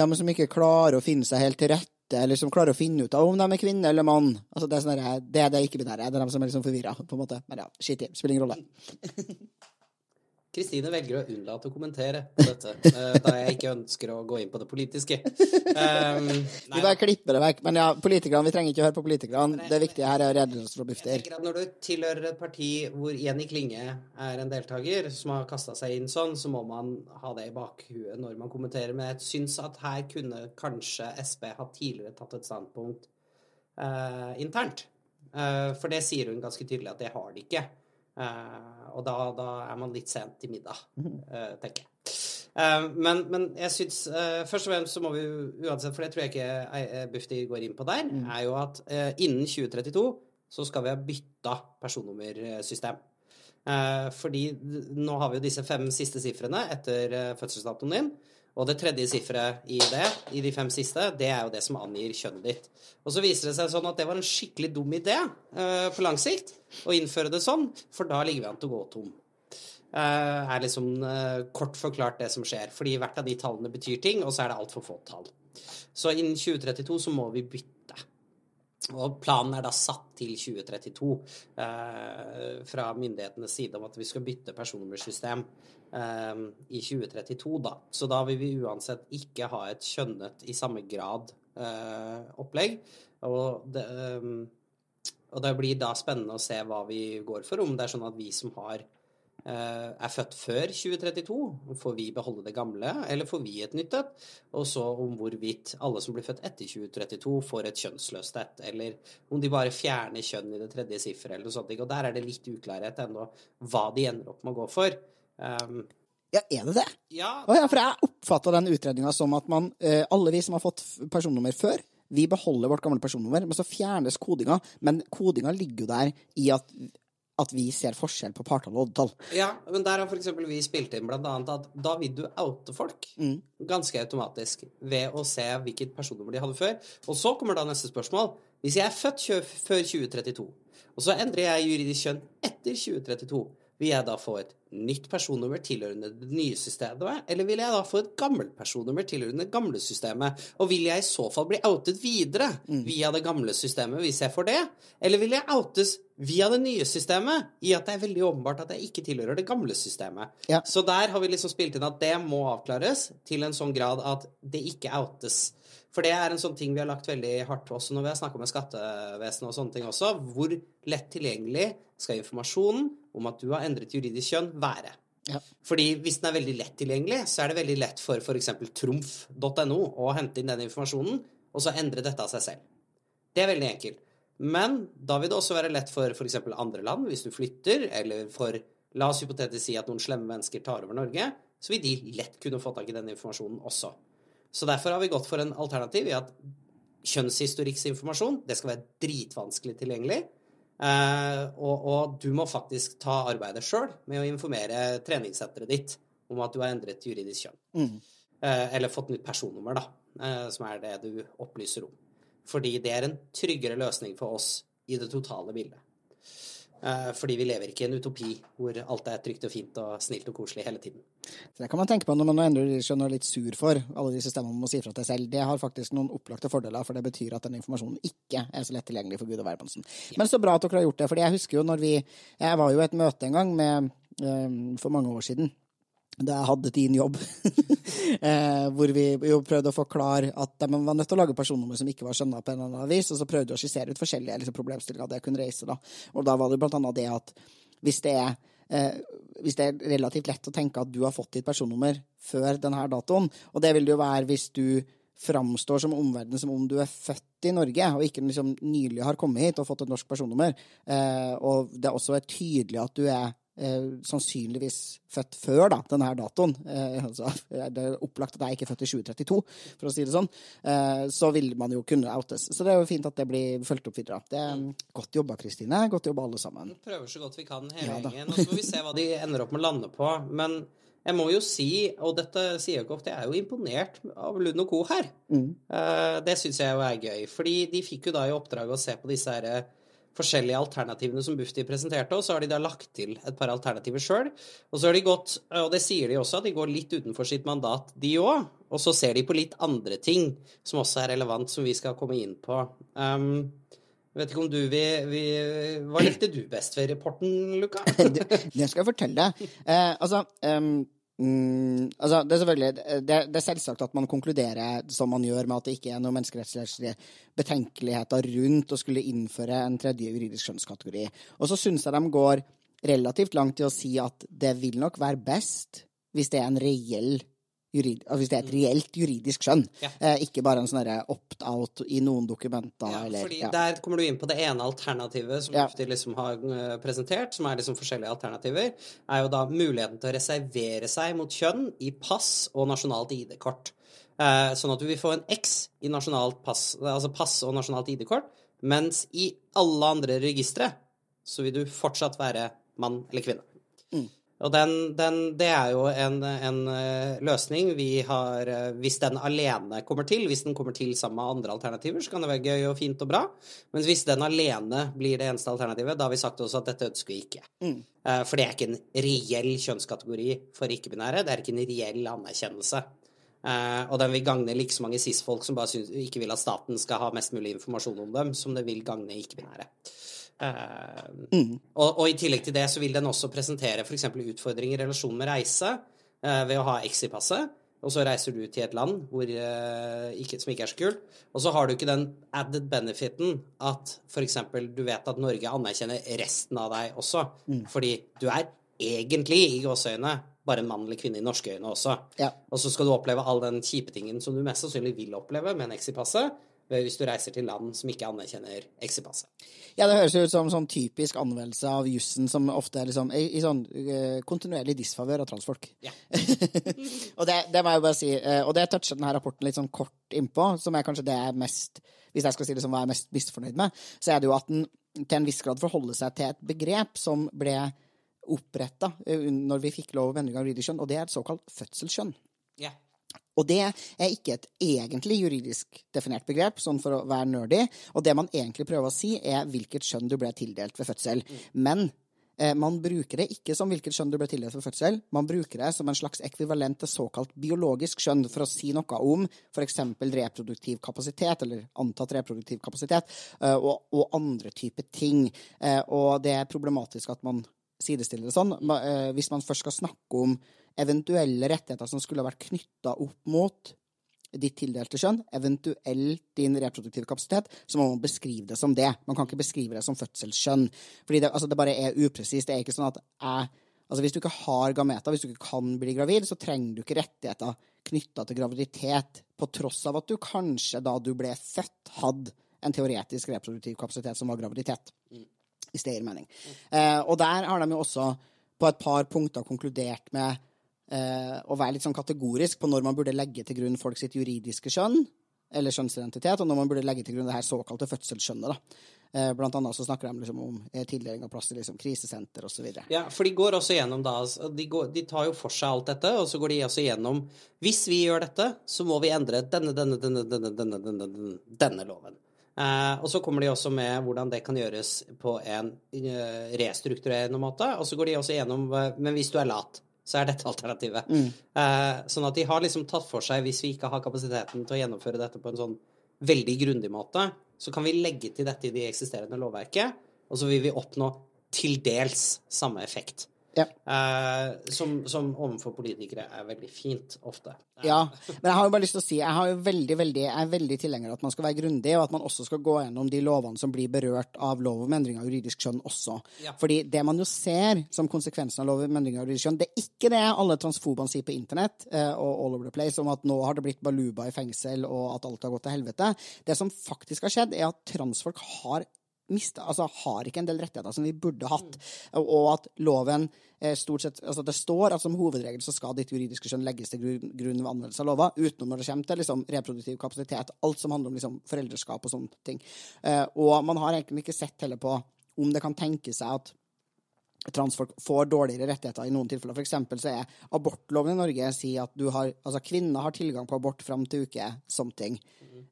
Dem som ikke klarer å finne seg helt til rette, eller som klarer å finne ut av om de er kvinne eller mann. Altså, det er sånn Det er det ikke-binære. Det er dem som er liksom forvirra, på en måte. Men ja, skitt i. Spiller ingen rolle.
Kristine velger å unnlate å kommentere på dette, da jeg ikke ønsker å gå inn på det politiske. Um,
vi bare klipper det vekk. Men ja, politikerne, vi trenger ikke å høre på politikerne. Det viktige her er å redde oss fra Bufdir.
Når du tilhører et parti hvor Jenny Klinge er en deltaker som har kasta seg inn sånn, så må man ha det i bakhuet når man kommenterer. Men jeg syns at her kunne kanskje Sp ha tidligere tatt et standpunkt uh, internt. Uh, for det sier hun ganske tydelig at det har de ikke. Uh, og da, da, er man litt sent til middag, uh, tenker jeg. Uh, men, men, jeg syns Først og fremst så må vi uansett, for det tror jeg ikke Bufdir går inn på der, mm. er jo at innen 2032 så skal vi ha bytta personnummersystem. fordi nå har vi jo disse fem siste sifrene etter fødselsdatoen din. Og det tredje sifferet i det, i de fem siste, det er jo det som angir kjønnet ditt. Og så viser det seg sånn at det var en skikkelig dum idé uh, på lang sikt å innføre det sånn, for da ligger vi an til å gå tom. Uh, er liksom uh, kort forklart det som skjer. Fordi hvert av de tallene betyr ting, og så er det altfor få tall. Så innen 2032 så må vi bytte. Og planen er da satt til 2032 eh, fra myndighetenes side om at vi skal bytte personnummersystem eh, i 2032, da. Så da vil vi uansett ikke ha et kjønnet i samme grad eh, opplegg. Og det, og det, blir da spennende å se hva vi går for, om det er sånn at vi som har eh, er født før 2032, får vi beholde det gamle, eller får vi et nytt et? Og så om hvorvidt alle som blir født etter 2032, får et kjønnsløst et, eller om de bare fjerner kjønn i det tredje sifferet, eller noe sånt. Og der er det litt uklarhet ennå hva de ender opp med å gå for. Um,
ja, er det det?
ja,
Oh, ja, for jeg oppfatta den utredninga som at man, eh, alle vi som har fått personnummer før, vi beholder vårt gamle personnummer, men så fjernes kodinga. Men kodinga ligger jo der i at, at vi ser forskjell på partall og oddtall.
Ja, men der har eksempel vi spilt inn blant annet at da vil du oute folk ganske automatisk ved å se hvilket personnummer de hadde før. Og så kommer da neste spørsmål. Hvis jeg er født før 2032, og så endrer jeg juridisk kjønn etter 2032, vil jeg da få et nytt personnummer tilhørende det nye systemet, eller vil jeg da få et gammelt personnummer tilhørende det gamle systemet? Og vil jeg i så fall bli outet videre via det gamle systemet hvis jeg får det? Eller vil jeg outes via det nye systemet i at det er veldig åpenbart at jeg ikke tilhører det gamle systemet?
Ja.
Så der har vi liksom spilt inn at det må avklares til en sånn grad at det ikke outes. For det er en sånn ting vi har lagt veldig hardt på også når vi har snakka med skattevesenet og sånne ting også. Hvor lett tilgjengelig skal informasjonen om at du har endret juridisk kjønn, være?
Ja.
Fordi hvis den er veldig lett tilgjengelig, så er det veldig lett for f.eks. trumf.no å hente inn den informasjonen, og så endre dette av seg selv. Det er veldig enkelt. Men da vil det også være lett for f.eks. andre land, hvis du flytter, eller for La oss hypotetisk si at noen slemme mennesker tar over Norge, så vil de lett kunne få tak i den informasjonen også. Så derfor har vi gått for en alternativ i at kjønnshistorikksinformasjon, det skal være dritvanskelig tilgjengelig. Eh, og, og du må faktisk ta arbeidet sjøl med å informere treningssenteret ditt om at du har endret juridisk kjønn. Eh, eller fått nytt personnummer, da, eh, som er det du opplyser om. Fordi det er en tryggere løsning for oss i det totale bildet. Eh, fordi vi lever ikke i en utopi hvor alt er trygt og fint og snilt og koselig hele tiden.
Så Det kan man tenke på når man nå endrer er litt sur for alle disse stemmene man må si fra til selv. Det har faktisk noen opplagte fordeler, for det betyr at den informasjonen ikke er så lett tilgjengelig for Gud og hvermannsen. Men så bra at dere har gjort det, fordi jeg husker jo når vi Jeg var jo i et møte en gang med, eh, for mange år siden. Da jeg hadde din jobb, eh, hvor vi jo prøvde å forklare at de var nødt til å lage personnummer som ikke var skjønna på en eller annen vis, og så prøvde vi å skissere ut forskjellige liksom, problemstillinger det kunne reise. da. Og da var det blant annet det at hvis det er eh, hvis det er relativt lett å tenke at du har fått ditt personnummer før denne datoen, og det vil det jo være hvis du framstår som omverdenen som om du er født i Norge, og ikke liksom nylig har kommet hit og fått et norsk personnummer, eh, og det også er tydelig at du er eh, sannsynligvis født før da, denne datoen, eh, altså, det er opplagt at jeg ikke er født i 2032, for å si det sånn, eh, så vil man jo kunne outes. Så det er jo fint at det blir fulgt opp videre. Det er godt jobba, Kristine. Godt jobba alle sammen.
Vi prøver så godt vi kan hele
Ja
gjengen, og så får vi se hva de ender opp med å lande på. Men jeg må jo si, og dette sier jeg ikke ofte, jeg er jo imponert av Lund og co. her. Mm. Det syns jeg jo er gøy. Fordi de fikk jo da i oppdrag å se på disse her eh, forskjellige alternativene som Bufdir presenterte, og så har de da lagt til et par alternativer sjøl. Og så har de gått, og det sier de også, at de går litt utenfor sitt mandat, de òg. Og så ser de på litt andre ting som også er relevant, som vi skal komme inn på. Um, vet ikke om du vil, vil Hva likte du best ved rapporten, Luka?
det, skal jeg fortelle deg. Uh, altså, em, mm, altså det, er selvfølgelig, det, det er selvsagt at man konkluderer som man gjør, med at det ikke er noen menneskerettslige betenkeligheter rundt å skulle innføre en tredje juridisk skjønnskategori. Og så syns jeg de går relativt langt i å si at det vil nok være best hvis det er en reell jurid, altså hvis det er et reelt juridisk skjønn,
Ja.
eh, ikke bare en sånn opt-out i noen dokumenter.
Ja,
eller,
fordi
ja.
Der kommer du inn på det ene alternativet som
Ja.
Bufdir liksom har eh, presentert, som er liksom forskjellige alternativer, er jo da muligheten til å reservere seg mot kjønn i pass og nasjonalt ID-kort. Eh, sånn at du vil få en X i nasjonalt pass, altså pass og nasjonalt ID-kort, mens i alle andre registre så vil du fortsatt være mann eller kvinne. Og den, den, det er jo en, en eh, løsning vi har eh, Hvis den alene kommer til, hvis den kommer til sammen med andre alternativer, så kan det være gøy og fint og bra. Men hvis den alene blir det eneste alternativet, da har vi sagt også at dette ønsker vi ikke. Mm. For det er ikke en reell kjønnskategori for ikke-binære. Det er ikke en reell anerkjennelse. Eh, og den vil gagne like så mange cis-folk som bare synes, ikke vil at staten skal ha mest mulig informasjon om dem, som det vil gagne ikke-binære. Eh, og, og i tillegg til det så vil den også presentere f.eks. utfordringer i relasjon med reise eh, ved å ha X i passet. Og så reiser du til et land hvor, eh, ikke, som ikke er så kult. Og så har du ikke den added benefiten at f.eks. du vet at Norge anerkjenner resten av deg også. Fordi du er egentlig, i gåseøyne, bare en mann eller kvinne i norske øyne også.
Ja.
Og så skal du oppleve all den kjipe tingen som du mest sannsynlig vil oppleve med en exit-passet, hvis du reiser til land som ikke anerkjenner exit-passet.
Ja, det høres ut som sånn typisk anvendelse av jussen som ofte er liksom i, i sånn uh, kontinuerlig disfavør av transfolk.
Ja.
og det, det må jeg jo bare si, uh, og det toucher denne rapporten litt sånn kort innpå, som er kanskje det jeg er mest Hvis jeg skal si det som hva jeg er mest misfornøyd med, så er det jo at den til en viss grad forholder seg til et begrep som ble oppretta når vi fikk lov om endring av juridisk kjønn, og det er et såkalt fødselskjønn.
Ja.
Og det er ikke et egentlig juridisk definert begrep, sånn for å være nerdy. Og det man egentlig prøver å si, er hvilket kjønn du ble tildelt ved fødsel. Men eh, man bruker det ikke som hvilket kjønn du ble tildelt ved fødsel. Man bruker det som en slags ekvivalent til såkalt biologisk kjønn for å si noe om f.eks. reproduktiv kapasitet, eller antatt reproduktiv kapasitet, eh, og, og andre typer ting. Eh, og det er problematisk at man sidestiller det sånn. Eh, Hvis man først skal snakke om eventuelle rettigheter som skulle ha vært knytta opp mot ditt tildelte kjønn, eventuelt din reproduktive kapasitet, så må man beskrive det som det. Man kan ikke beskrive det som fødselskjønn. Fordi det, altså, det bare er upresist. Det er ikke sånn at jeg Altså, hvis du ikke har gameter, hvis du ikke kan bli gravid, så trenger du ikke rettigheter knytta til graviditet, på tross av at du kanskje da du ble født, hadde en teoretisk reproduktiv kapasitet som var graviditet. Hvis det gir mening. Eh, og der har de jo også på et par punkter konkludert med eh, å være litt sånn kategorisk på når man burde legge til grunn folk sitt juridiske kjønn, eller kjønnsidentitet, og når man burde legge til grunn det her såkalte fødselsskjønnet. da. Eh, blant annet så snakker de liksom om eh, tildeling av plass til liksom, krisesenter osv.
Ja, for de går også gjennom da altså, de, går, de tar jo for seg alt dette, og så går de også gjennom Hvis vi gjør dette, så må vi endre denne, denne, denne, denne, denne, denne, denne loven. Eh, og så kommer de også med hvordan det kan gjøres på en eh, restrukturerende måte. Og så går de også gjennom eh, Men hvis du er lat, så er dette alternativet. Eh, sånn at de har liksom tatt for seg, hvis vi ikke har kapasiteten til å gjennomføre dette på en sånn veldig grundig måte, så kan vi legge til dette i det eksisterende lovverket, og så vil vi oppnå til dels samme effekt.
Ja.
Eh, som, som overfor politikere er veldig fint ofte.
Ja, men jeg har jo bare lyst til å si jeg, har jo veldig, veldig, jeg er veldig tilhenger av at man skal være grundig, og at man også skal gå gjennom de lovene som blir berørt av lov om endring av juridisk kjønn også.
Ja.
Fordi det man jo ser som konsekvensen av lov om endring av juridisk kjønn, det er ikke det alle transfobene sier på internett eh, og all over the place, om at nå har det blitt baluba i fengsel, og at alt har gått til helvete. Det som faktisk har skjedd, er at transfolk har mista, altså har ikke en del rettigheter som vi burde hatt, og, at loven eh, stort sett altså Det står at som hovedregel så skal ditt juridiske skjønn legges til grunn, grunn ved anvendelse av lova, utenom når det kommer til liksom, reproduktiv kapasitet, alt som handler om liksom, foreldreskap og sånne ting. Eh, og man har egentlig ikke sett heller på om det kan tenke seg at transfolk får dårligere rettigheter i noen tilfeller. For eksempel så er abortloven i Norge sier at du har, altså kvinner har tilgang på abort fram til uke something.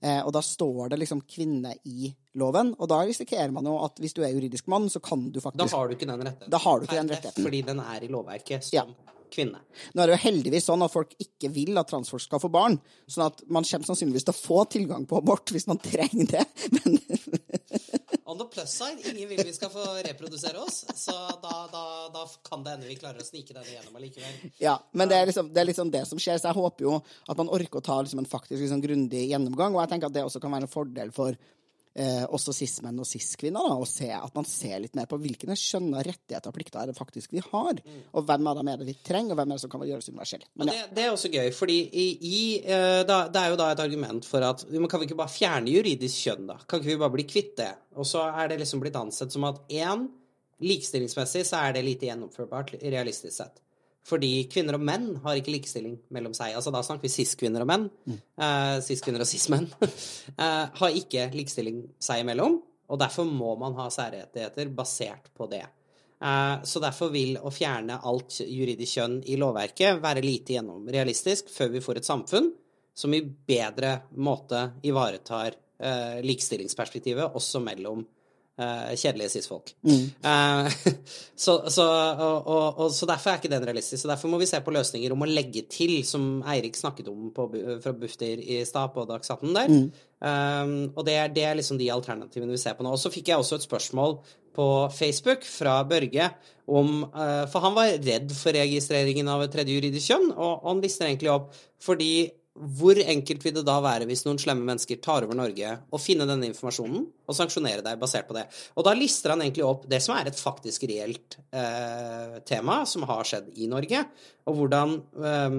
Eh, og da står det liksom kvinne i loven, og da risikerer man jo at hvis du er juridisk mann, så kan du
Da
faktisk
har du ikke den rettigheten.
Da har du ikke den rettigheten.
Fordi den er i lovverket som
Ja.
kvinne.
Nå er det jo heldigvis sånn at folk ikke vil at transfolk skal få barn, sånn at man kommer sannsynligvis til å få tilgang på abort hvis man trenger det. Men
On the plus side, ingen vil vi skal få reprodusere oss, så da, da, da kan det hende vi klarer å snike denne gjennom allikevel.
Ja, men det er, liksom, det er liksom det som skjer, så jeg håper jo at man orker å ta liksom en faktisk liksom grundig gjennomgang, og jeg tenker at det også kan være en fordel for eh, også cis-menn og cis-kvinner, å se at man ser litt mer på hvilke skjønne rettigheter og plikter er det faktisk vi har, og hvem av dem er det vi trenger, og hvem er det som kan gjøres universell. Men
det,
ja,
det er også gøy, fordi i, i, eh, da, det er jo da et argument for at kan vi ikke bare fjerne juridisk kjønn, da? Kan ikke vi bare bli kvitt det? Og så er det liksom blitt ansett som at én, likestillingsmessig så er det lite gjennomførbart realistisk sett. Fordi kvinner og menn har ikke likestilling mellom seg. Altså Da snakker vi cis-kvinner og menn. eh, cis-kvinner og cis-menn. eh, har ikke likestilling seg imellom. Og derfor må man ha særrettigheter basert på det. Eh, så derfor vil å fjerne alt juridisk kjønn i lovverket være lite gjennom realistisk før vi får et samfunn som i bedre måte ivaretar eh, likestillingsperspektivet også mellom eh, kjedelige cis-folk. Eh, så, så, og, og, og, så derfor er ikke den realistisk. Så derfor må vi se på løsninger om å legge til, som Eirik snakket om på, fra Bufdir i stad, på Dags 18 der. Eh, og det er, det er liksom de alternativene vi ser på nå. Og så fikk jeg også et spørsmål på Facebook fra Børge om uh, For han var redd for registreringen av et tredje juridisk kjønn, og han lister egentlig opp fordi hvor enkelt vil det da være hvis noen slemme mennesker tar over Norge, og finne denne informasjonen og sanksjonere deg basert på det? Og da lister han egentlig opp det som er et faktisk reelt eh, tema som har skjedd i Norge, og hvordan eh,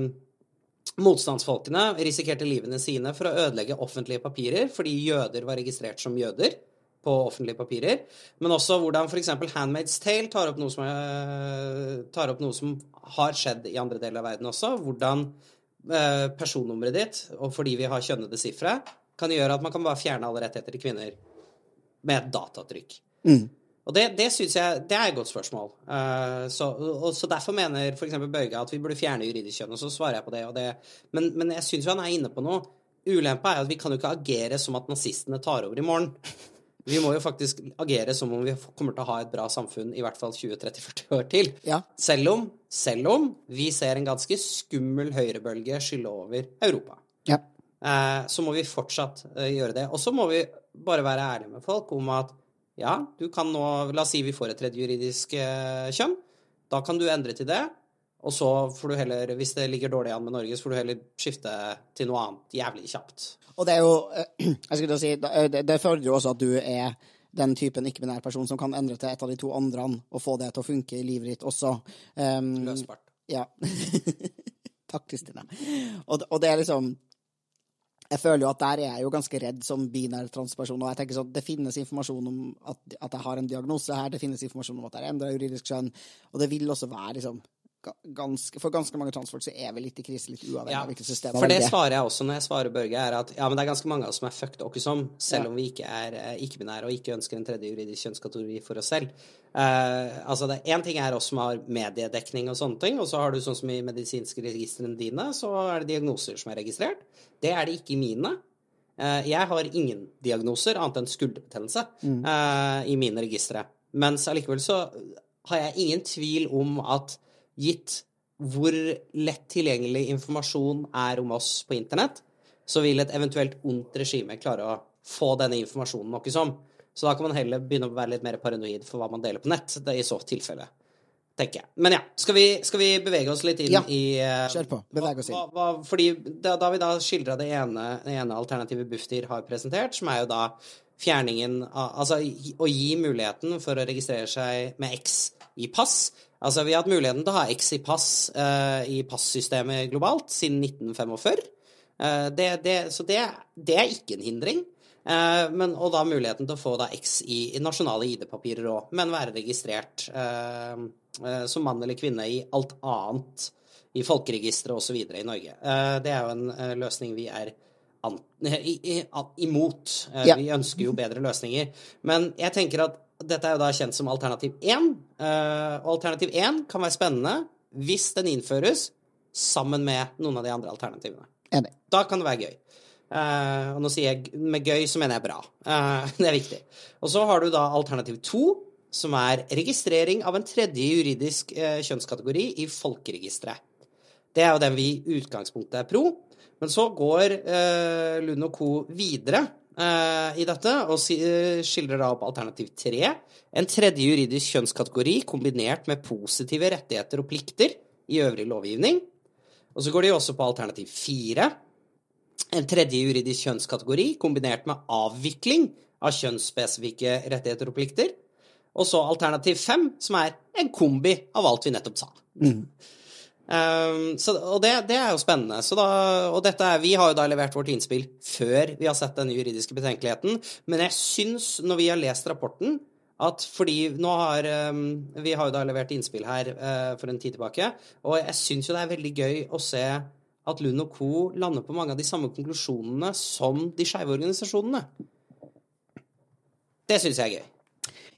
motstandsfolkene risikerte livene sine for å ødelegge offentlige papirer fordi jøder var registrert som jøder på offentlige papirer, men også hvordan f.eks. Handmaid's Tale tar opp, som eh, tar opp noe som har skjedd i andre deler av verden også. Hvordan personnummeret ditt, og fordi vi har kjønnede sifre, kan gjøre at man kan bare fjerne alle rettigheter til kvinner med et datatrykk.
Mm.
Og det, det syns jeg det er et godt spørsmål. Uh, så, og, så Derfor mener f.eks. Bøyga at vi burde fjerne juridisk kjønn, og så svarer jeg på det. Og det men, men jeg syns jo han er inne på noe. Ulempa er at vi kan jo ikke agere som at nazistene tar over i morgen. Vi må jo faktisk agere som om vi kommer til å ha et bra samfunn i hvert fall 20-30-40 år til.
Ja.
Selv, om, selv om vi ser en ganske skummel høyrebølge skylle over Europa.
Ja.
Eh, så må vi fortsatt eh, gjøre det. Og så må vi bare være ærlige med folk om at ja, du kan nå La oss si vi får et tredje juridisk eh, kjønn. Da kan du endre til det. Og så får du heller, hvis det ligger dårlig an med Norge, så får du heller skifte til noe annet jævlig kjapt.
Og det er jo Jeg skulle si Det, det fordrer jo også at du er den typen ikke-binær person som kan endre til et av de to andre og få det til å funke i livet ditt også. Um,
Løsbart.
Ja. Takk, Kristina. Og, og det er liksom jeg føler jo at der er jeg jo ganske redd som binær transperson. Og jeg tenker sånn, det finnes informasjon om at, at jeg har en diagnose her, det finnes informasjon om at jeg har endra juridisk kjønn, og det vil også være liksom ganske, For ganske mange transfolk så er vi litt i krise, litt uavhengig
Ja,
av hvilket system
For det svarer jeg også når jeg svarer Børge, er at ja, men det er ganske mange av oss som er fucked som, selv
Ja.
om vi ikke er eh, ikke-binære og ikke ønsker en tredje juridisk kjønnskategori for oss selv. Uh, altså, det Én ting er oss som har mediedekning og sånne ting, og så har du sånn som i medisinske registrene dine, så er det diagnoser som er registrert. Det er det ikke i mine. Uh, jeg har ingen diagnoser annet enn skulderbetennelse uh, i mine registre. Mens allikevel så har jeg ingen tvil om at gitt hvor lett tilgjengelig informasjon er om oss på internett, så vil et eventuelt ondt regime klare å få denne informasjonen noe som. Så da kan man heller begynne å være litt mer paranoid for hva man deler på nett. I så tilfelle, tenker jeg. Men ja, skal vi, skal vi bevege oss litt inn
Ja,
i uh,
kjør på. Beveg oss inn.
hva, hva, fordi da, da vi da skildra det ene, det ene alternativet Bufdir har presentert, som er jo da fjerningen av Altså å gi muligheten for å registrere seg med X i pass. Altså vi har hatt muligheten til å ha X i pass eh, i passystemet globalt siden 1945. Uh, det, det, så det, det er ikke en hindring. Uh, men, og da muligheten til å få da X i, i nasjonale ID-papirer òg, men være registrert eh, eh, som mann eller kvinne i alt annet, i folkeregisteret osv. i Norge. Eh, det er jo en eh, løsning vi er an, i, i, imot. Eh,
Ja.
Vi ønsker jo bedre løsninger. Men jeg tenker at dette er jo da kjent som alternativ 1. eh, og alternativ 1 kan være spennende hvis den innføres sammen med noen av de andre alternativene.
Enig.
Da kan det være gøy. Eh, og nå sier jeg med gøy, så mener jeg bra. Eh, det er viktig. Og så har du da alternativ to, som er registrering av en tredje juridisk kjønnskategori i folkeregisteret. Det er jo den vi i utgangspunktet er pro. Men så går Lund og co. videre i dette og eh, skildrer da opp alternativ tre. En tredje juridisk kjønnskategori kombinert med positive rettigheter og plikter i øvrig lovgivning. Og så går de også på alternativ fire. En tredje juridisk kjønnskategori kombinert med avvikling av kjønnsspesifikke rettigheter og plikter. Og så alternativ fem, som er en kombi av alt vi nettopp sa. Um, så, og det, det er jo spennende. Da, og dette er, vi har jo da levert vårt innspill før vi har sett den juridiske betenkeligheten. Men jeg syns, når vi har lest rapporten, at fordi nå har um, Vi har jo da levert innspill her uh, for en tid tilbake, og jeg syns jo det er veldig gøy å se at Lund og co. lander på mange av de samme konklusjonene som de skeive organisasjonene. Det syns jeg er gøy.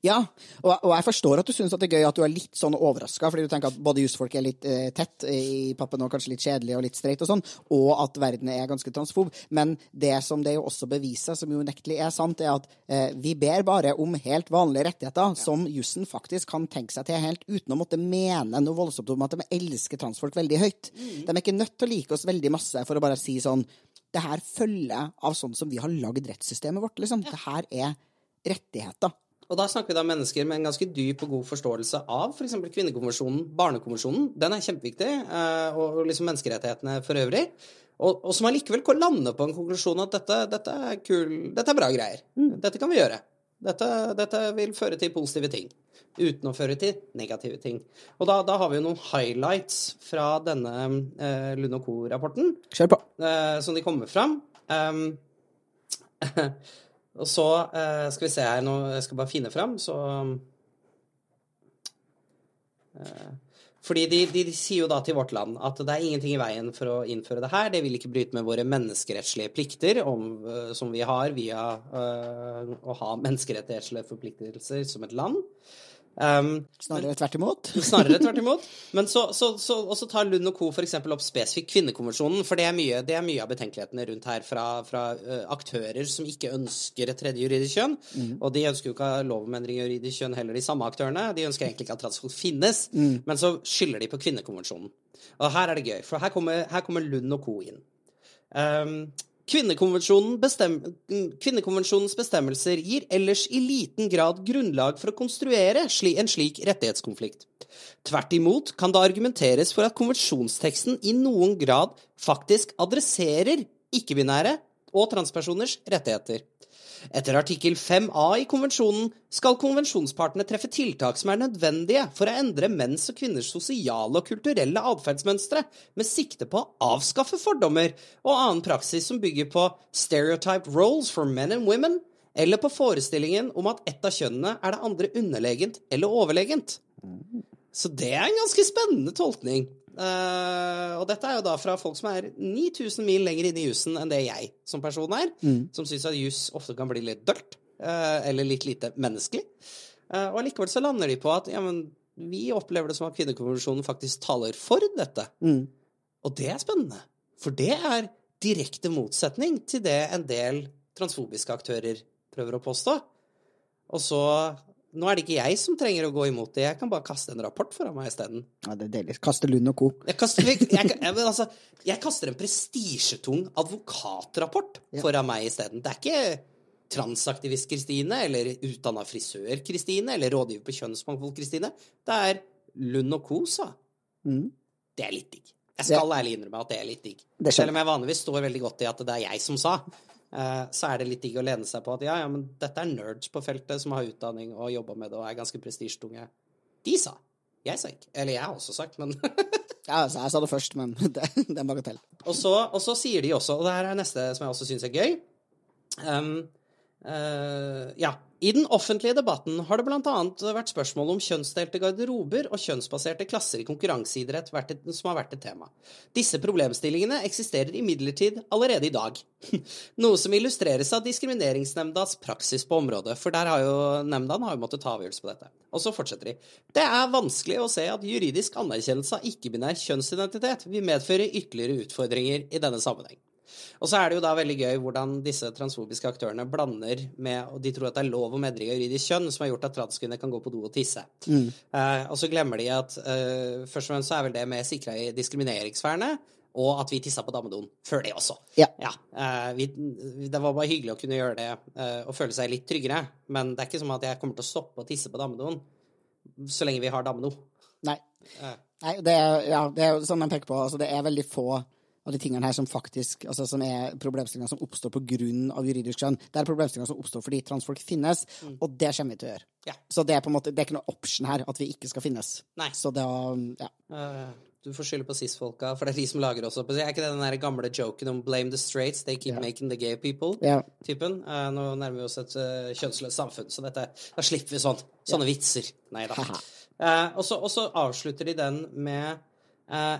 Ja, og, og jeg forstår at du syns det er gøy at du er litt sånn overraska, fordi du tenker at både jusfolk er litt eh, tett i pappen og kanskje litt kjedelig og litt streit og sånn, og at verden er ganske transfob. Men det som det jo også beviser, som jo unektelig er sant, er at eh, vi ber bare om helt vanlige rettigheter som jussen faktisk kan tenke seg til helt uten å måtte mene noe voldsomt om at de elsker transfolk veldig høyt. De er ikke nødt til å like oss veldig masse for å bare si sånn Det her følger av sånn som vi har lagd rettssystemet vårt, liksom. Det her er rettigheter.
Og da snakker vi da om mennesker med en ganske dyp og god forståelse av f.eks. For kvinnekonvensjonen, barnekonvensjonen. Den er kjempeviktig, eh, og liksom menneskerettighetene for øvrig. og, og som allikevel lander lande på en konklusjon at dette, dette, er kul, dette er bra greier. Dette kan vi gjøre. Dette, dette vil føre til positive ting. Uten å føre til negative ting. Og da, da har vi jo noen highlights fra denne eh, Lund og Co-rapporten
Kjør på.
eh, som de kommer fram. Um, og så eh, skal vi se her nå, jeg skal bare finne fram, så eh, Fordi de, de, de sier jo da til Vårt Land at det er ingenting i veien for å innføre det her. Det vil ikke bryte med våre menneskerettslige plikter om, eh, som vi har via eh, å ha menneskerettslige forpliktelser som et land. Um,
Snarere tvert imot.
Snarere tvert imot. Men så, så, så, og så tar Lund og co. f.eks. opp spesifikt kvinnekonvensjonen, for det er mye, det er mye av betenkelighetene rundt her fra, fra uh, aktører som ikke ønsker et tredje juridisk kjønn. Og de ønsker jo ikke lov om endring i juridisk kjønn heller, de samme aktørene. De ønsker egentlig ikke at transfolk finnes, men så skylder de på kvinnekonvensjonen. Og her er det gøy, for her kommer, her kommer Lund og co. inn. Um, bestem, kvinnekonvensjonens bestemmelser gir ellers i liten grad grunnlag for å konstruere en slik rettighetskonflikt. Tvert imot kan det argumenteres for at konvensjonsteksten i noen grad faktisk adresserer ikke-binære og transpersoners rettigheter. Etter artikkel 5a i konvensjonen skal konvensjonspartene treffe tiltak som er nødvendige for å endre menns og kvinners sosiale og kulturelle atferdsmønstre, med sikte på å avskaffe fordommer og annen praksis som bygger på stereotyped roles for men and women, eller på forestillingen om at ett av kjønnene er det andre underlegent eller overlegent. Så det er en ganske spennende tolkning. Uh, og dette er jo da fra folk som er 9000 mil lenger inne i jussen enn det jeg som person er, som syns at juss ofte kan bli litt dølt, uh, eller litt lite menneskelig. Uh, og allikevel så lander de på at ja, men vi opplever det som at kvinnekonvensjonen faktisk taler for dette. Og det er spennende, for det er direkte motsetning til det en del transfobiske aktører prøver å påstå. Og så Nå er det ikke jeg som trenger å gå imot det, jeg kan bare kaste en rapport foran meg isteden.
Ja, det er deilig. Kaste Lund og co.
Jeg kaster, jeg, jeg, altså, jeg kaster en prestisjetung advokatrapport
Ja.
foran meg isteden. Det er ikke transaktivist Kristine, eller utdanna frisør Kristine, eller rådgiver på kjønnsmangfold Kristine. Det er Lund og co. sa.
Mm.
Det er litt digg. Jeg skal ærlig innrømme at det er litt digg. Selv om jeg vanligvis står veldig godt i at det er jeg som sa, så er det litt digg å lene seg på at ja, ja, men dette er nerds på feltet som har utdanning og jobba med det og er ganske prestisjetunge. De sa. Jeg sa ikke. Eller jeg har også sagt, men
Ja, altså, jeg sa det først, men det, det er en bagatell.
Og så, og så sier de også, og det her er neste som jeg også syns er gøy um, eh, Ja. I den offentlige debatten har det bl.a. vært spørsmål om kjønnsdelte garderober og kjønnsbaserte klasser i konkurranseidrett som har vært et tema. Disse problemstillingene eksisterer imidlertid allerede i dag. Noe som illustreres av Diskrimineringsnemndas praksis på området, for der har jo nemnda har jo måttet ta avgjørelse på dette. Og så fortsetter de. Det er vanskelig å se at juridisk anerkjennelse av ikke-binær kjønnsidentitet vil medføre ytterligere utfordringer i denne sammenheng. Og så er det jo da veldig gøy hvordan disse transfobiske aktørene blander med Og de tror at det er lov om endring av juridisk kjønn som har gjort at transkvinner kan gå på do og tisse. Eh, og så glemmer de at eh, først og fremst så er vel det med sikra i diskrimineringsvernet, og at vi tissa på damedoen før det også.
Ja.
eh, vi, det var bare hyggelig å kunne gjøre det eh, og føle seg litt tryggere, men det er ikke som at jeg kommer til å stoppe å tisse på damedoen så lenge vi har damedo.
Nei.
Eh.
Nei, det er, ja, det er sånn man peker på. Altså, det er veldig få av de tingene her som faktisk altså, som er problemstillinger som oppstår av juridisk skjønn. Det er problemstillinger som oppstår fordi transfolk finnes, og det kommer vi til å gjøre.
Ja.
Så det er på en måte, det er ikke noe option her at vi ikke skal finnes.
Nei.
Så det er, ja.
Eh, du får skylde på cis-folka, for det er de som lager også. Er ikke det den der gamle joken om 'blame the straights, they keep
yeah.
making the gay people'?
Ja.
Typen. Eh, nå nærmer vi oss et uh, kjønnsløst samfunn, så dette, da slipper vi sånt. Sånne vitser. Nei da. Eh, og, så, avslutter de den med eh,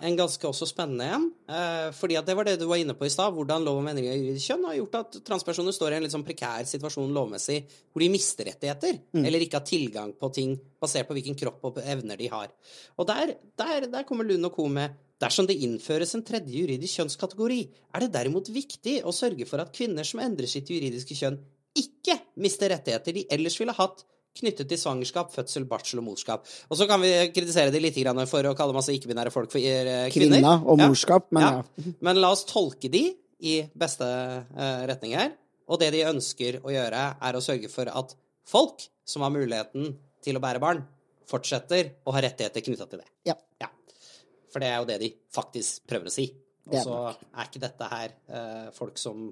en ganske også spennende en. eh, fordi at det var det du var inne på i stad. Hvordan lov om endring av juridisk kjønn har gjort at transpersoner står i en litt sånn prekær situasjon lovmessig hvor de mister rettigheter. Eller ikke har tilgang på ting basert på hvilken kropp og evner de har. Og der, der, der kommer Lund og co. med Dersom det innføres en tredje juridisk kjønnskategori, er det derimot viktig å sørge for at kvinner som endrer sitt juridiske kjønn, ikke mister rettigheter de ellers ville hatt knyttet til svangerskap, fødsel, barsel og morskap. Og så kan vi kritisere de litt for å kalle masse ikke-binære folk for eh, kvinner.
Kvinner og
Ja.
morskap, men ja.
ja. Men la oss tolke de i beste eh, retning her. Og det de ønsker å gjøre, er å sørge for at folk som har muligheten til å bære barn, fortsetter å ha rettigheter knytta til det.
Ja.
Ja. For det er jo det de faktisk prøver å si. Og så er ikke dette her eh, folk som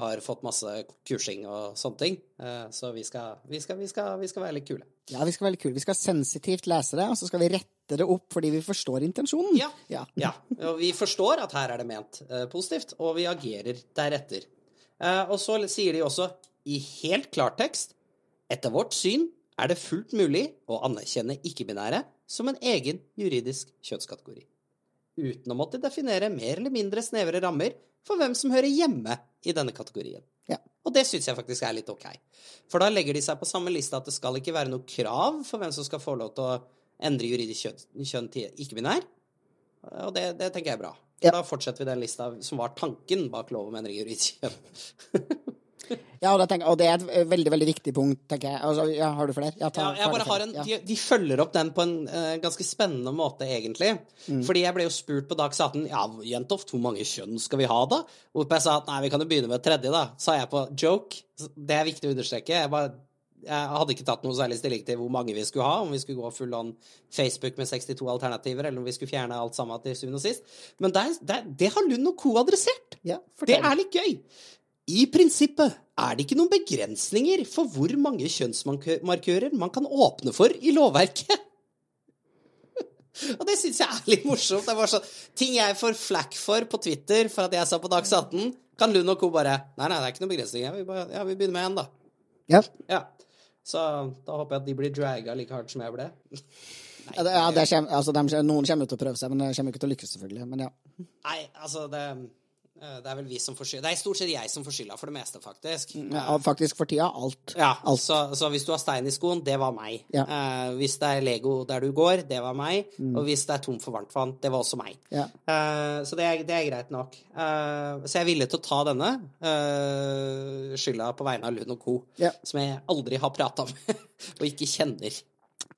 har fått masse kursing og sånne ting. Eh, så vi skal, vi, skal, vi, skal, vi skal være litt kule.
Ja, vi skal være litt kule. Vi skal sensitivt lese det, og så skal vi rette det opp fordi vi forstår intensjonen.
Ja.
Ja.
ja. Og vi forstår at her er det ment eh, positivt, og vi agerer deretter. Eh, og så sier de også i helt klartekst etter vårt syn er det fullt mulig å anerkjenne ikke-binære som en egen juridisk kjønnskategori. Uten å måtte definere mer eller mindre snevre rammer for hvem som hører hjemme i denne kategorien.
Ja.
Og det syns jeg faktisk er litt ok. For da legger de seg på samme liste at det skal ikke være noe krav for hvem som skal få lov til å endre juridisk kjønn, kjønn til ikke-binær. Og det, det tenker jeg er bra.
Ja.
Da fortsetter vi den lista som var tanken bak lov om endring i juridisk kjønn.
Ja, og, tenker, og det er et veldig veldig viktig punkt, tenker jeg. Altså, ja, har du flere? Ja, ta,
Ja, jeg bare har en, de, de følger opp den på en uh, ganske spennende måte, egentlig.
Mm.
Fordi jeg ble jo spurt på Dags 18 ja, Jentoft, hvor mange kjønn skal vi ha, da? Hvorpå jeg sa at nei, vi kan jo begynne med et tredje, da. Sa jeg på joke. Det er viktig å understreke. Jeg, bare, jeg hadde ikke tatt noe særlig stilling til hvor mange vi skulle ha, om vi skulle gå full on Facebook med 62 alternativer, eller om vi skulle fjerne alt sammen til syvende og sist. Men der, der, det har Lund og co. adressert.
Ja,
Det er litt gøy. I prinsippet er det ikke noen begrensninger for hvor mange kjønnsmarkører man kan åpne for i lovverket. Og det syns jeg er litt morsomt. Det var sånn, Ting jeg får flack for på Twitter for at jeg sa på Dags 18, kan Lund og co. bare Nei, nei, det er ikke noen begrensninger. Vi, bare, ja, vi begynner med én, da.
Ja.
Ja. Så da håper jeg at de blir draga like hardt som jeg ble.
Ja, det, ja, det kommer, altså, de, noen kommer til å prøve seg, men det kommer ikke til å lykkes, selvfølgelig. Men ja.
Nei, altså, det det er vel vi som får skylda. Det er stort sett jeg som får skylda for det meste, faktisk.
ja. Faktisk for tida alt.
Ja,
Alt.
så, så hvis du har stein i skoen, det var meg.
Ja.
Uh, hvis det er Lego der du går, det var meg. Og hvis det er tom for varmtvann, det var også meg.
Mm. Ja.
Uh, så det er, det er greit nok. Uh, så jeg er villig til å ta denne eh, skylda på vegne av Lund og co., som jeg aldri har prata med og ikke kjenner.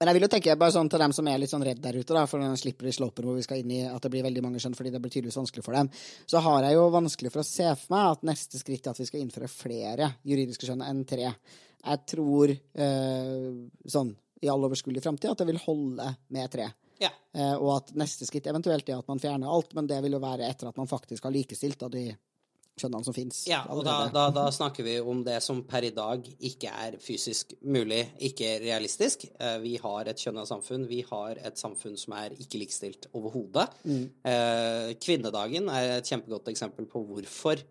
Men jeg vil jo tenke bare sånn til dem som er litt sånn redd der ute, da, for den slipper i slåper hvor vi skal inn i at det blir veldig mange skjønn fordi det blir tydeligvis vanskelig for dem, så har jeg jo vanskelig for å se for meg at neste skritt er at vi skal innføre flere juridiske skjønn enn tre. Jeg tror eh, sånn i all overskuelig framtid at det vil holde med tre.
Ja.
Eh, og at neste skritt eventuelt er at man fjerner alt, men det vil jo være etter at man faktisk har likestilt da, de skjønnene som fins.
Ja, og da, da, da snakker vi om det som per i dag ikke er fysisk mulig, ikke realistisk. Eh, Vi har et kjønna samfunn. Vi har et samfunn som er ikke likestilt overhodet. Mm. Kvinnedagen er et kjempegodt eksempel på hvorfor,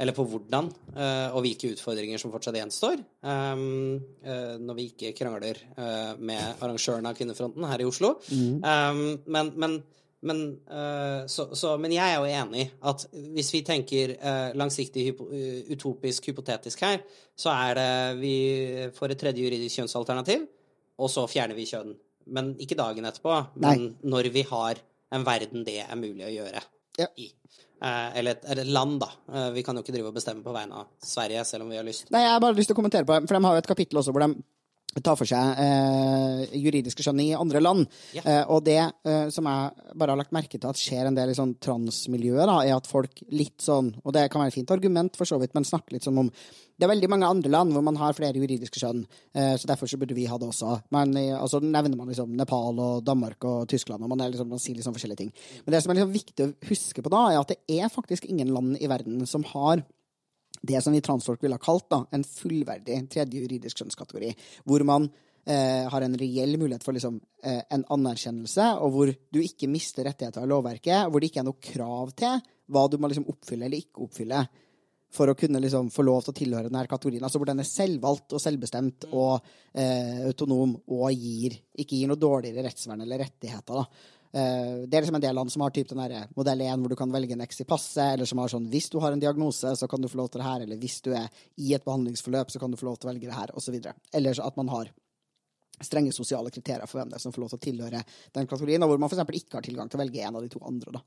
eller på hvordan, eh, og hvilke utfordringer som fortsatt gjenstår. Um, eh, når vi ikke krangler eh, med arrangørene av Kvinnefronten her i Oslo. Mm. men, men men, uh, så, så, men jeg er jo enig at hvis vi tenker uh, langsiktig, hypo, eh, utopisk, hypotetisk her, så er det vi får et tredje juridisk kjønnsalternativ, og så fjerner vi kjønn. Men ikke dagen etterpå, men når vi har en verden det er mulig å gjøre
Ja.
i. Eh, eller, et, eller et land, da. Eh, vi kan jo ikke drive og bestemme på vegne av Sverige, selv om vi har lyst.
Nei, jeg har bare lyst til å kommentere på det, for de har jo et kapittel også hvor de tar for seg eh, juridiske skjønn i andre land.
Ja.
Eh, og det eh, som jeg bare har lagt merke til at skjer en del i sånn transmiljøet, da, er at folk litt sånn, og det kan være et fint argument for så vidt, men snakke litt som om det er veldig mange andre land hvor man har flere juridiske skjønn, eh, så derfor så burde vi ha det også. Men eh, altså, nevner man liksom Nepal og Danmark og Tyskland, og man, er liksom, man sier liksom forskjellige ting. Men det som er liksom viktig å huske på da, er at det er faktisk ingen land i verden som har det som vi transfolk ville ha kalt da, en fullverdig tredje juridisk kjønnskategori, hvor man eh, har en reell mulighet for liksom, eh, en anerkjennelse, og hvor du ikke mister rettigheter av lovverket, hvor det ikke er noe krav til hva du må liksom, oppfylle eller ikke oppfylle for å kunne liksom, få lov til å tilhøre denne kategorien. Altså hvor den er selvvalgt og selvbestemt og eh, autonom og gir, ikke gir noe dårligere rettsvern eller rettigheter. da. Eh, det er liksom en del land som har typ den der modell 1 hvor du kan velge en X i passet, eller som har sånn hvis du har en diagnose, så kan du få lov til det her, eller hvis du er i et behandlingsforløp, så kan du få lov til å velge det her, osv. Eller at man har strenge sosiale kriterier for hvem det er som får lov til å tilhøre den kategorien, og hvor man f.eks. ikke har tilgang til å velge en av de to andre. da.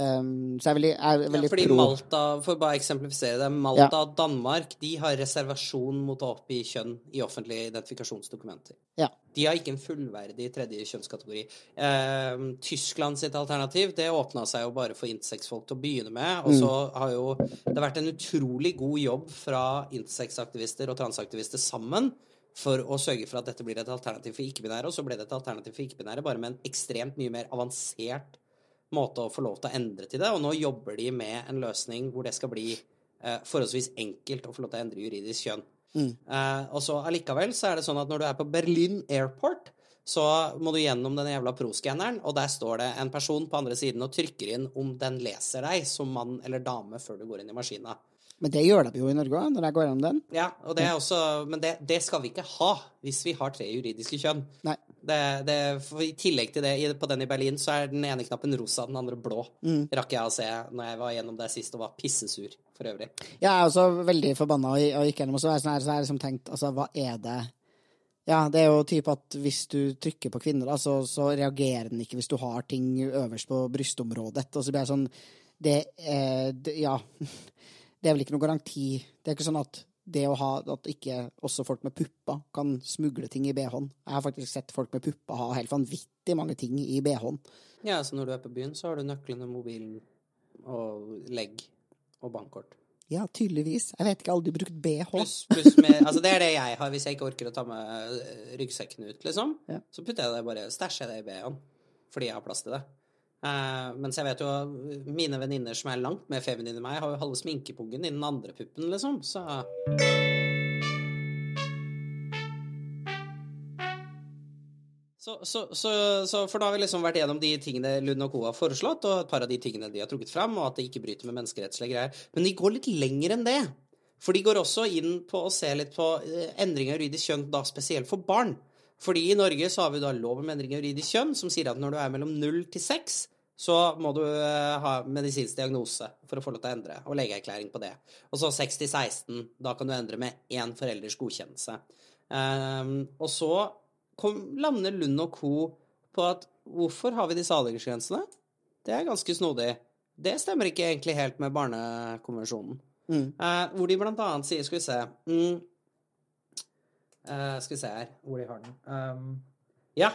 Um, så jeg er veldig, jeg er
Ja, fordi
pro
Malta, for bare eksemplifisere det, Malta og Danmark de har reservasjon mot å oppgi kjønn i offentlige identifikasjonsdokumenter.
Ja.
De har ikke en fullverdig tredje kjønnskategori. Um, Tyskland sitt alternativ det åpna seg jo bare for intersex-folk til å begynne med. Og så har jo det vært en utrolig god jobb fra intersex-aktivister og transaktivister sammen for å sørge for at dette blir et alternativ for ikke-binære. Og så ble det et alternativ for ikke-binære, bare med en ekstremt mye mer avansert måte å få lov til å endre til det, og nå jobber de med en løsning hvor det skal bli eh, forholdsvis enkelt å få lov til å endre juridisk kjønn. Eh, og så allikevel så er det sånn at når du er på Berlin Airport, så må du gjennom den jævla pro-skanneren, og der står det en person på andre siden og trykker inn om den leser deg som mann eller dame før du går inn i maskina.
Men det gjør de jo i Norge òg, når jeg går gjennom den.
Ja, og det er også, men det, det skal vi ikke ha hvis vi har tre juridiske kjønn. Det, det, I tillegg til det, på den i Berlin, så er den ene knappen rosa, den andre blå. Rakk jeg å se når jeg var gjennom det sist og var pissesur for øvrig.
Jeg er også veldig forbanna og, og gikk gjennom, og så jeg sånn har jeg liksom tenkt, altså, hva er det Ja, det er jo typ at hvis du trykker på kvinner, da, så, så reagerer den ikke hvis du har ting øverst på brystområdet. Og så blir jeg sånn Det er det, Ja. Det er vel ikke noen garanti. Det er ikke sånn at det å ha at ikke også folk med pupper kan smugle ting i BH-en. Jeg har faktisk sett folk med pupper ha helt vanvittig mange ting i BH-en.
Ja, så når du er på byen, så har du nøklene, mobilen og legg og bankkort.
Ja, tydeligvis. Jeg vet ikke, aldri brukt BH.
Pluss pluss med Altså, det er det jeg har hvis jeg ikke orker å ta med eh, ryggsekken ut, liksom.
Ja.
Så putter jeg det bare Stæsjer jeg det i BH-en. Fordi jeg har plass til det. Eh, mens jeg vet jo mine venninner som er langt mer feminine enn meg, har jo halve sminkepungen i den andre puppen, liksom. Så Så, så, så, så For da har vi liksom vært gjennom de tingene Lund og Co. har foreslått, og et par av de tingene de har trukket fram, og at det ikke bryter med menneskerettslige greier. Men de går litt lenger enn det. For de går også inn på å se litt på endringer endring av juridisk kjønn, da spesielt for barn. Fordi i Norge så har vi da lov om endring i juridisk kjønn, som sier at når du er mellom 0 til 6, så må du eh, ha medisinsk diagnose for å få lov til å endre, og legeerklæring på det. Og så 6 til 16, da kan du endre med én forelders godkjennelse. Um, og så kom, lander Lund og co. på at hvorfor har vi disse aldersgrensene? Det er ganske snodig. Det stemmer ikke egentlig helt med barnekonvensjonen. Eh, hvor de blant annet sier Skal vi se mm, eh, Skal vi se her hvor de har den. Um, ja.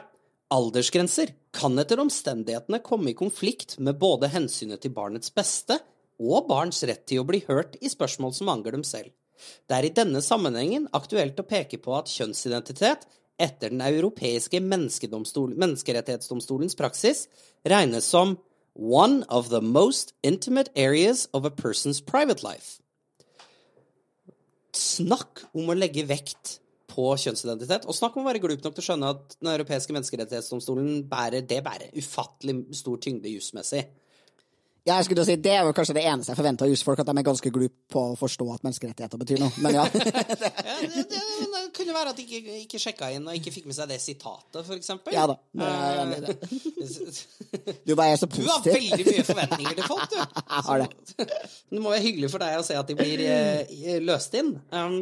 Aldersgrenser kan etter omstendighetene komme i konflikt med både hensynet til barnets beste og barns rett til å bli hørt i spørsmål som angår dem selv. Det er i denne sammenhengen aktuelt å peke på at kjønnsidentitet etter Den europeiske menneskerettighetsdomstolens praksis regnes som one of the most intimate areas of a person's private life. Snakk om å legge vekt på kjønnsidentitet, og snakk om å være glup nok til å skjønne at Den europeiske menneskerettighetsdomstolen bærer, det bærer ufattelig stor tyngde jusmessig.
Ja, jeg skulle si, Det er jo kanskje det eneste jeg forventer av jusfolk, at de er ganske glupe på å forstå at menneskerettigheter betyr noe. Men ja.
Ja, det, det, det kunne være at de ikke, ikke sjekka inn og ikke fikk med seg det sitatet, eksempel.
Ja da, er. Du bare er så positiv.
Du har veldig mye forventninger til folk, du.
Jeg har det.
Det må være hyggelig for deg å se at de blir eh, løst inn. Um,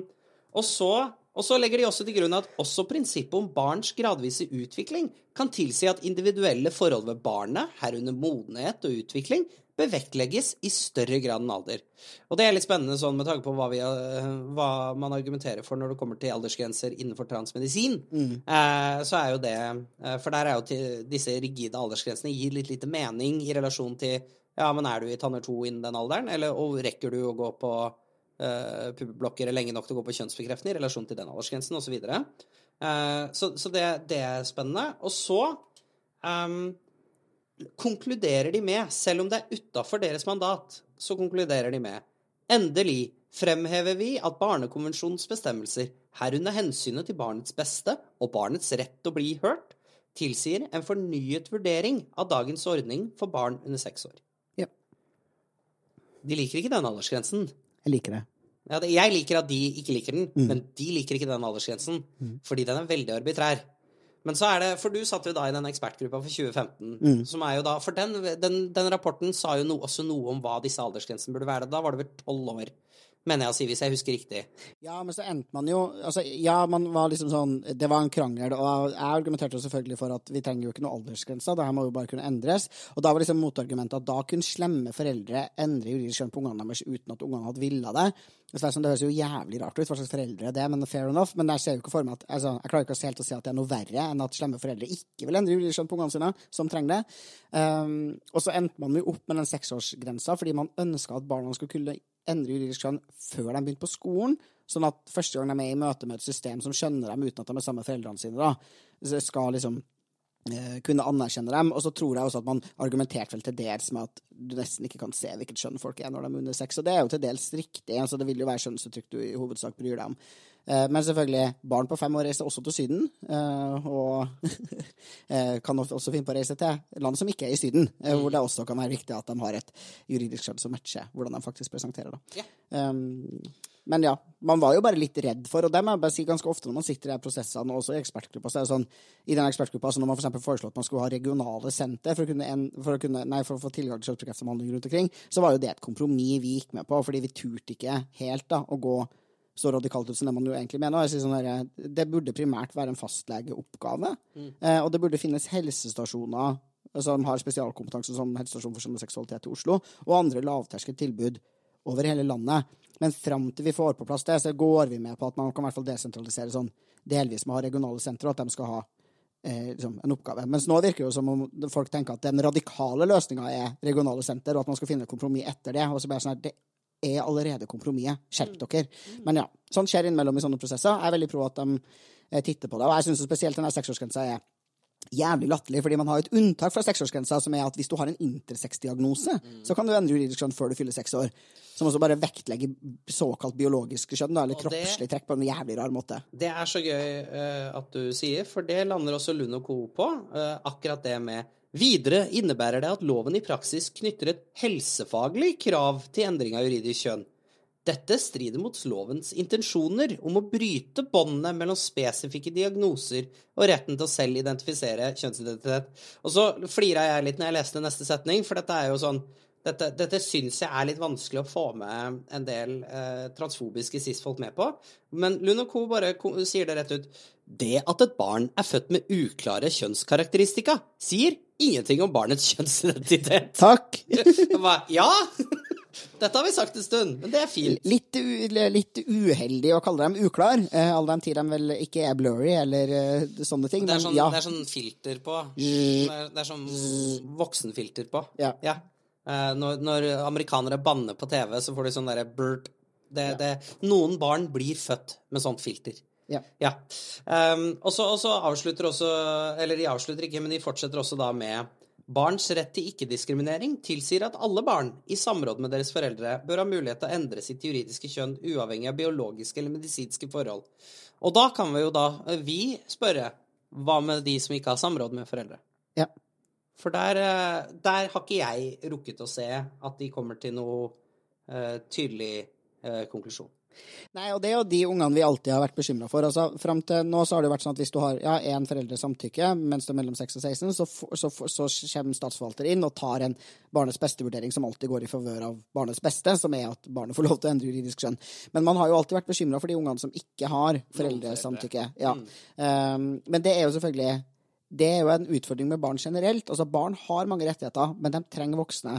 og, så, og så legger de også til grunn at også prinsippet om barns gradvise utvikling kan tilsi at individuelle forhold ved barnet, herunder modenhet og utvikling, bør vektlegges i større grad enn alder. Og det er litt spennende sånn med tanke på hva, vi, eh, hva man argumenterer for når det kommer til aldersgrenser innenfor transmedisin. Eh, så er jo det eh, For der er jo til, disse rigide aldersgrensene gir litt lite mening i relasjon til Ja, men er du i tanner 2 innen den alderen, eller og rekker du å gå på uh, pubertblokker lenge nok til å gå på kjønnsbekreftende i relasjon til den aldersgrensen, osv. Så, videre. Eh, så, så det, det er spennende. Og så um, konkluderer de med, selv om det er utafor deres mandat, så konkluderer de med Endelig fremhever vi at Barnekonvensjonens bestemmelser, herunder hensynet til barnets beste og barnets rett til å bli hørt, tilsier en fornyet vurdering av dagens ordning for barn under seks år.
Ja.
De liker ikke den aldersgrensen.
Jeg liker det.
Ja, det, jeg liker at de ikke liker den, men de liker ikke den aldersgrensen. Fordi den er veldig arbitrær. Men så er det, for du satt jo da i den ekspertgruppa for 2015, som er jo da For den, den, den rapporten sa jo no, også noe om hva disse aldersgrensene burde være. Da var det vel tolv år, mener jeg å si, hvis jeg husker riktig.
Ja, men så endte man jo altså, Ja, man var liksom sånn Det var en krangel, og jeg argumenterte selvfølgelig for at vi trenger jo ikke noe aldersgrense, det her må jo bare kunne endres. Og da var liksom motargumentet at da kunne slemme foreldre endre juridisk kjønn på ungene deres uten at ungene hadde villa det. Det, sånn, det høres jo jævlig rart ut, hva slags foreldre det er, men fair enough. Men jeg ser jo ikke for meg at altså, Jeg klarer ikke helt å si at det er noe verre enn at slemme foreldre ikke vil endre juridisk kjønn på ungene sine, som trenger det. Um, og så endte man jo opp med den seksårsgrensa fordi man ønska at barna skulle kunne endre juridisk kjønn før de begynte på skolen. Sånn at første gang de er i møte med et system som skjønner dem uten at de er sammen med foreldrene sine, da, skal liksom kunne anerkjenne dem. Og så tror jeg også at man argumenterte vel til dels med at du nesten ikke kan se hvilket kjønn folk er når de er under sex. Og det er jo til dels riktig. altså Det vil jo være kjønnsuttrykk du i hovedsak bryr deg om. Eh, men selvfølgelig, barn på fem år reiser også til Syden, eh, og eh, kan også finne på å reise til land som ikke er i Syden, hvor det også kan være viktig at de har et juridisk kjønn som matcher hvordan de faktisk presenterer det.
Ja.
Um, men ja, man var jo bare litt redd for, og det må jeg bare si ganske ofte når man sitter i de prosessene, og også i ekspertgruppa, så er det sånn, i den ekspertgruppa, altså når man f.eks. foreslo at man skulle ha regionale senter for å, kunne en, for, å kunne, nei, for å få tilgang til kjønnsbekreftsamhandling rundt omkring, så var jo det et kompromiss vi gikk med på, fordi vi turte ikke helt da, å gå så radikalt ut som det man jo egentlig mener. Sånn her, det burde primært være en fastlegeoppgave, mm. og det burde finnes helsestasjoner som har spesialkompetanse som helsestasjon for seksualitet i Oslo, og andre lavterskeltilbud over hele landet. Men fram til vi får på plass det, så går vi med på at man kan i hvert fall desentralisere sånn delvis med å ha regionale sentre, at de skal ha eh, liksom, en oppgave. Mens nå virker det jo som om folk tenker at den radikale løsninga er regionale senter, og at man skal finne kompromiss etter det. og så bare sånn her, det er allerede kompromisset. Skjerp dere. Men ja, sånn skjer innimellom i sånne prosesser. Jeg er veldig pro at de eh, titter på det. Og jeg syns spesielt denne seksårsgrensa er jævlig latterlig, fordi man har et unntak fra seksårsgrensa, som er at hvis du har en intersex-diagnose, så kan du endre juridisk kjønn før du fyller seks år. Som også bare vektlegger såkalt biologiske kjønn, eller
Og det-
kroppslig trekk, på en jævlig rar måte.
Det er så gøy uh, at du sier, for det lander også Lund og Co. på. uh, akkurat det med Videre innebærer det at loven i praksis knytter et helsefaglig krav til endring av juridisk kjønn. Dette strider mot lovens intensjoner om å bryte båndene mellom spesifikke diagnoser og retten til å selv identifisere kjønnsidentitet. Og så flira jeg litt når jeg leste neste setning, for dette er jo sånn dette, dette syns jeg er litt vanskelig å få med en del eh, transfobiske cis-folk med på. Men Lund og co. bare sier det rett ut. Det at et barn er født med uklare kjønnskarakteristika, sier ingenting om barnets kjønnsidentitet.
Takk!
Ja! Dette har vi sagt en stund, men det er fint.
Litt, litt uheldig å kalle dem uklar, eh, all den tid de vel ikke er blurry eller eh, sånne ting.
Det er
Men
sånn,
ja.
det er sånn filter på. Det er, det er sånn voksenfilter på.
Ja.
Eh, når, når amerikanere banner på TV, så får de sånn derre. Det, det, noen barn blir født med sånt filter.
Ja.
Ja. Um, og så avslutter også Eller de avslutter ikke, men de fortsetter også da med Barns rett til ikke-diskriminering tilsier at alle barn, i samråd med deres foreldre, bør ha mulighet til å endre sitt juridiske kjønn uavhengig av biologiske eller medisinske forhold. Og da kan vi jo da, eh, vi, spørre hva med de som ikke har samråd med foreldre?
Ja.
For der, eh, der har ikke jeg rukket å se at de kommer til noe uh, tydelig uh, konklusjon.
Nei, og det er jo de ungene vi alltid har vært bekymra for. Altså, Fram til nå så har det jo vært sånn at hvis du har ja, én foreldre samtykke mens du er mellom 6 og 16, så, så, så kommer statsforvalter inn og tar en barnets beste-vurdering som alltid går i favør av barnets beste, som er at barnet får lov til å endre juridisk skjønn. Men man har jo alltid vært bekymra for de ungene som ikke har foreldresamtykke. Ja. Um, men det er jo selvfølgelig det er jo en utfordring med barn generelt. Altså Barn har mange rettigheter, men de trenger voksne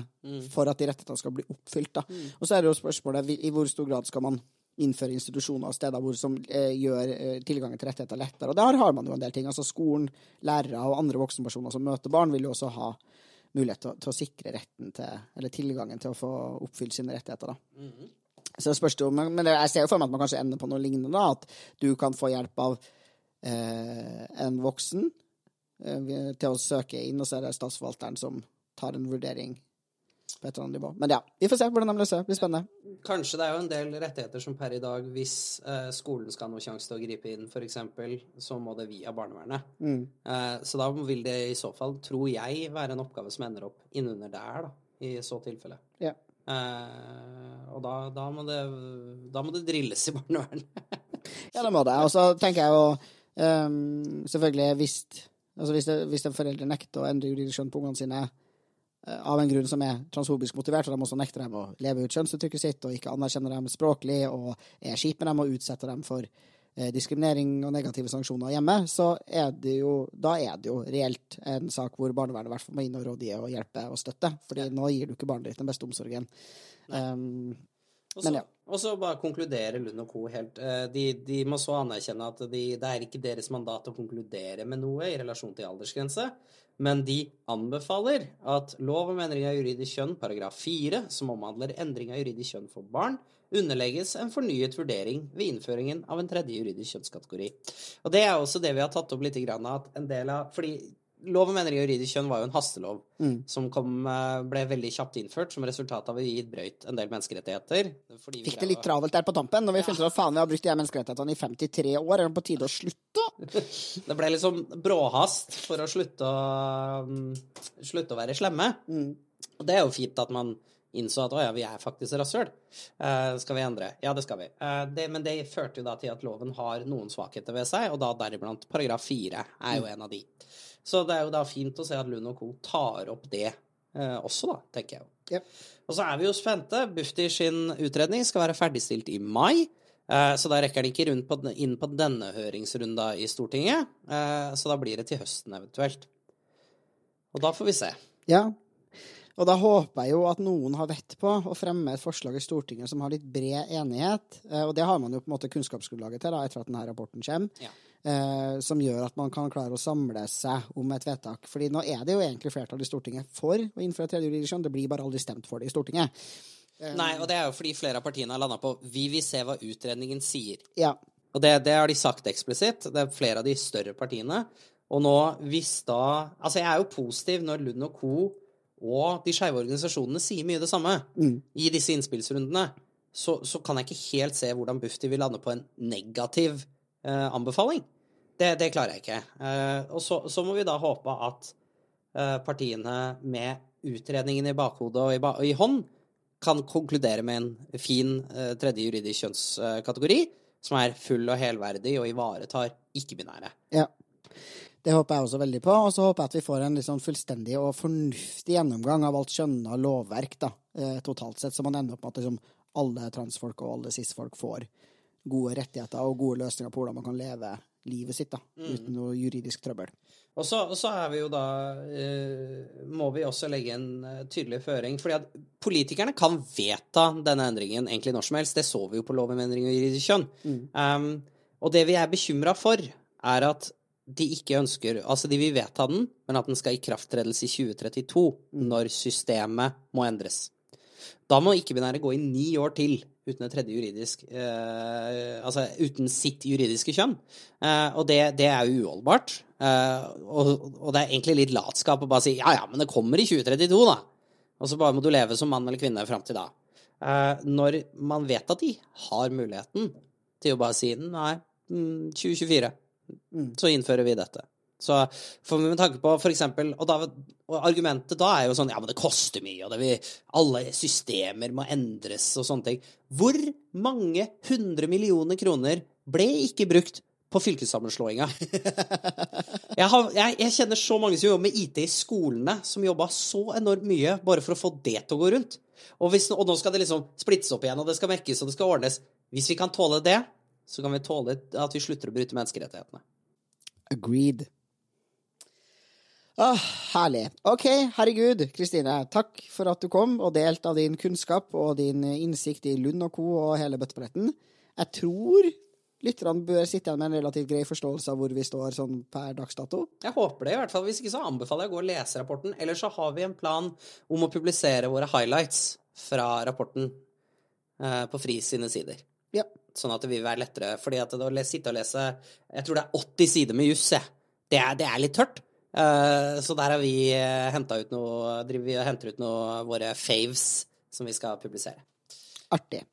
for at de rettighetene skal bli oppfylt. Da. Og så er det jo spørsmålet i hvor stor grad skal man innføre institusjoner og steder hvor, som eh, gjør eh, tilgangen til rettigheter lettere. Og der har man jo en del ting. Altså Skolen, lærere og andre voksenpersoner som møter barn, vil jo også ha mulighet til, til å sikre retten til, eller tilgangen til å få oppfylt sine rettigheter. da. Så det spørs jo, men, men jeg ser jo for meg at man kanskje ender på noe lignende. da, At du kan få hjelp av eh, en voksen eh, til å søke inn, og så er det statsforvalteren som tar en vurdering på et eller annet nivå. Men ja, vi får se hvordan de løser det. Det blir spennende.
Kanskje det er jo en del rettigheter som per i dag, hvis eh, skolen skal ha noe sjanse til å gripe inn, f.eks., så må det via barnevernet. Eh, så da vil det i så fall, tror jeg, være en oppgave som ender opp innunder der, da, i så tilfelle.
Ja.
Eh, og da, da, må det, da må det drilles i barnevernet.
Ja, det må det. Og så tenker jeg jo um, selvfølgelig hvis, altså hvis, det, hvis en forelder nekter å endre juridisk skjønn på ungene sine av en grunn som er transfobisk motivert, og de også nekter dem å leve ut kjønnsuttrykket sitt, og ikke anerkjenner dem språklig, og er kjip med dem og utsetter dem for eh, diskriminering og negative sanksjoner hjemme, så er det jo, da er det jo reelt en sak hvor barnevernet i hvert fall må inn og rådgi og hjelpe og støtte, fordi nå gir du ikke barnet ditt den beste omsorgen. Um,
Og så,
Men ja.
og så bare konkludere Lund og co. helt. Eh, De, de må så anerkjenne at de, det er ikke deres mandat å konkludere med noe i relasjon til aldersgrense, men de anbefaler at lov om endring av juridisk kjønn, paragraf 4, som omhandler endring av juridisk kjønn for barn, underlegges en fornyet vurdering ved innføringen av en tredje juridisk kjønnskategori. Og det er også det vi har tatt opp litt, grann, at en del av Fordi Lov om endring av juridisk kjønn var jo en hastelov som kom, eh, ble veldig kjapt innført som resultat av å gi brøyt en del menneskerettigheter.
Fikk det litt travelt der på tampen, når vi fant ut at faen, vi har brukt de her menneskerettighetene i 53 år. Er det på tide å slutte?
Det ble liksom bråhast for å slutte å, mm, slutte å være slemme. Og det er jo fint at man innså at å ja, vi er faktisk rasshøl. Uh, skal vi endre? Ja, det skal vi. Uh, det, men det førte jo da til at loven har noen svakheter ved seg, og da deriblant paragraf fire er jo en av de. Så det er jo da fint å se at Lund og co. tar opp det uh, også, da, tenker jeg jo.
Yep.
Og så er vi jo spente. Bufdir sin utredning skal være ferdigstilt i mai. Eh, Så da rekker de ikke rundt på, inn på denne høringsrunda i Stortinget. eh, Så da blir det til høsten eventuelt. Og da får vi se.
Ja. Og da håper jeg jo at noen har vett på å fremme et forslag i Stortinget som har litt bred enighet. Eh, Og det har man jo på en måte kunnskapsgrunnlaget til da, etter at denne rapporten kommer.
Ja.
Som gjør at man kan klare å samle seg om et vedtak. Fordi nå er det jo egentlig flertall i Stortinget for å innføre tredje juridisk kjønn. Det blir bare aldri stemt for det i Stortinget.
Nei, og det er jo fordi flere av partiene har landa på vi vil se hva utredningen sier.
Ja.
Og det, det har de sagt eksplisitt. Det er flere av de større partiene. Og nå, hvis da Altså, jeg er jo positiv når Lund og co. og de skeive organisasjonene sier mye det samme i disse innspillsrundene. Så, så kan jeg ikke helt se hvordan Bufdir vil lande på en negativ eh, anbefaling. Det, det klarer jeg ikke. Eh, og så, så må vi da håpe at eh, partiene med utredningen i bakhodet og i, ba og i hånd kan konkludere med en fin eh, tredje juridisk kjønnskategori som er full og helverdig og ivaretar ikke-binære.
ja. Det håper jeg også veldig på. Og så håper jeg at vi får en sånn fullstendig og fornuftig gjennomgang av alt skjønna lovverk, da, eh, totalt sett, så man ender opp med at liksom, alle transfolk og alle cis-folk får gode rettigheter og gode løsninger på hvordan man kan leve livet sitt da, uten noe juridisk trøbbel.
Og så, og så er vi jo da uh, Må vi også legge en uh, tydelig føring. fordi at politikerne kan vedta denne endringen egentlig når som helst. Det så vi jo på lov om endring av juridisk kjønn. Um, og det vi er bekymra for, er at de ikke ønsker Altså, de vil vedta den, men at den skal i krafttredelse i 2032, når systemet må endres. Da må ikke-binære gå i ni år til uten et tredje juridisk eh, Altså uten sitt juridiske kjønn. Eh, og det, det er jo uholdbart. Eh, og, og det er egentlig litt latskap å bare si ja ja, men det kommer i 2032, da. Og så bare må du leve som mann eller kvinne fram til da. Eh, når man vet at de har muligheten til å bare si nei, mm, 2024, så innfører vi dette. Så for med tanke på for eksempel, og, da, og argumentet da er jo sånn ja, men det koster mye, og det vil, alle systemer må endres og sånne ting. Hvor mange hundre millioner kroner ble ikke brukt på fylkessammenslåinga? Jeg, har, jeg, jeg kjenner så mange som jobber med IT i skolene, som jobba så enormt mye bare for å få det til å gå rundt. Og, hvis, og nå skal det liksom splittes opp igjen, og det skal mekkes, og det skal ordnes. Hvis vi kan tåle det, så kan vi tåle at vi slutter å bryte menneskerettighetene.
Agreed. Ah, herlig. OK, herregud, Kristine. Takk for at du kom og delte av din kunnskap og din innsikt i Lund og co. og hele bøtteballetten. Jeg tror lytterne bør sitte igjen med en relativt grei forståelse av hvor vi står sånn per dags dato.
Jeg håper det, i hvert fall. Hvis ikke så anbefaler jeg å gå og lese rapporten. Eller så har vi en plan om å publisere våre highlights fra rapporten eh, på FRI sine sider.
Ja.
Sånn at det vil være lettere. Fordi at å sitte og lese Jeg tror det er 80 sider med juss, jeg. Det er, det er litt tørt. Eh, så der har vi uh, henta ut noe Driver vi henter ut noe av våre faves som vi skal publisere.
Artig.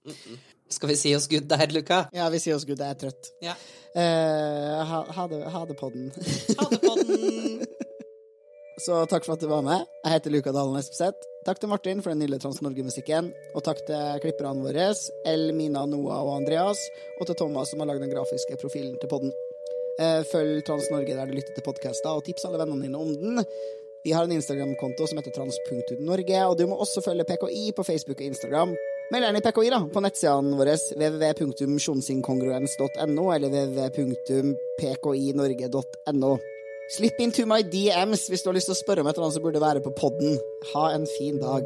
Skal vi si oss good der, Luka?
Ja, vi sier oss good, jeg er trøtt.
Ja.
Uh, ha, ha det, ha det podden.
Ha det på den.
Så takk for at du var med. Jeg heter Luka Dalen Espeseth. Takk til Martin for den nydelige Trans-Norge-musikken. Og takk til klipperne våre, El, Mina, Noah og Andreas. Og til Thomas, som har lagd den grafiske profilen til podden. Eh, Følg Trans-Norge der du lytter til podkaster, og tips alle vennene dine om den. Vi har en Instagram-konto som heter trans.norge, og du må også følge PKI på Facebook og Instagram. Meld gjerne i PKI da, på nettsidene våre www.sjonsinkongruens.no eller www.pkinorge.no. Slipp inn to my DMs hvis du har lyst til å spørre om et eller annet som burde være på podden. Ha en fin dag.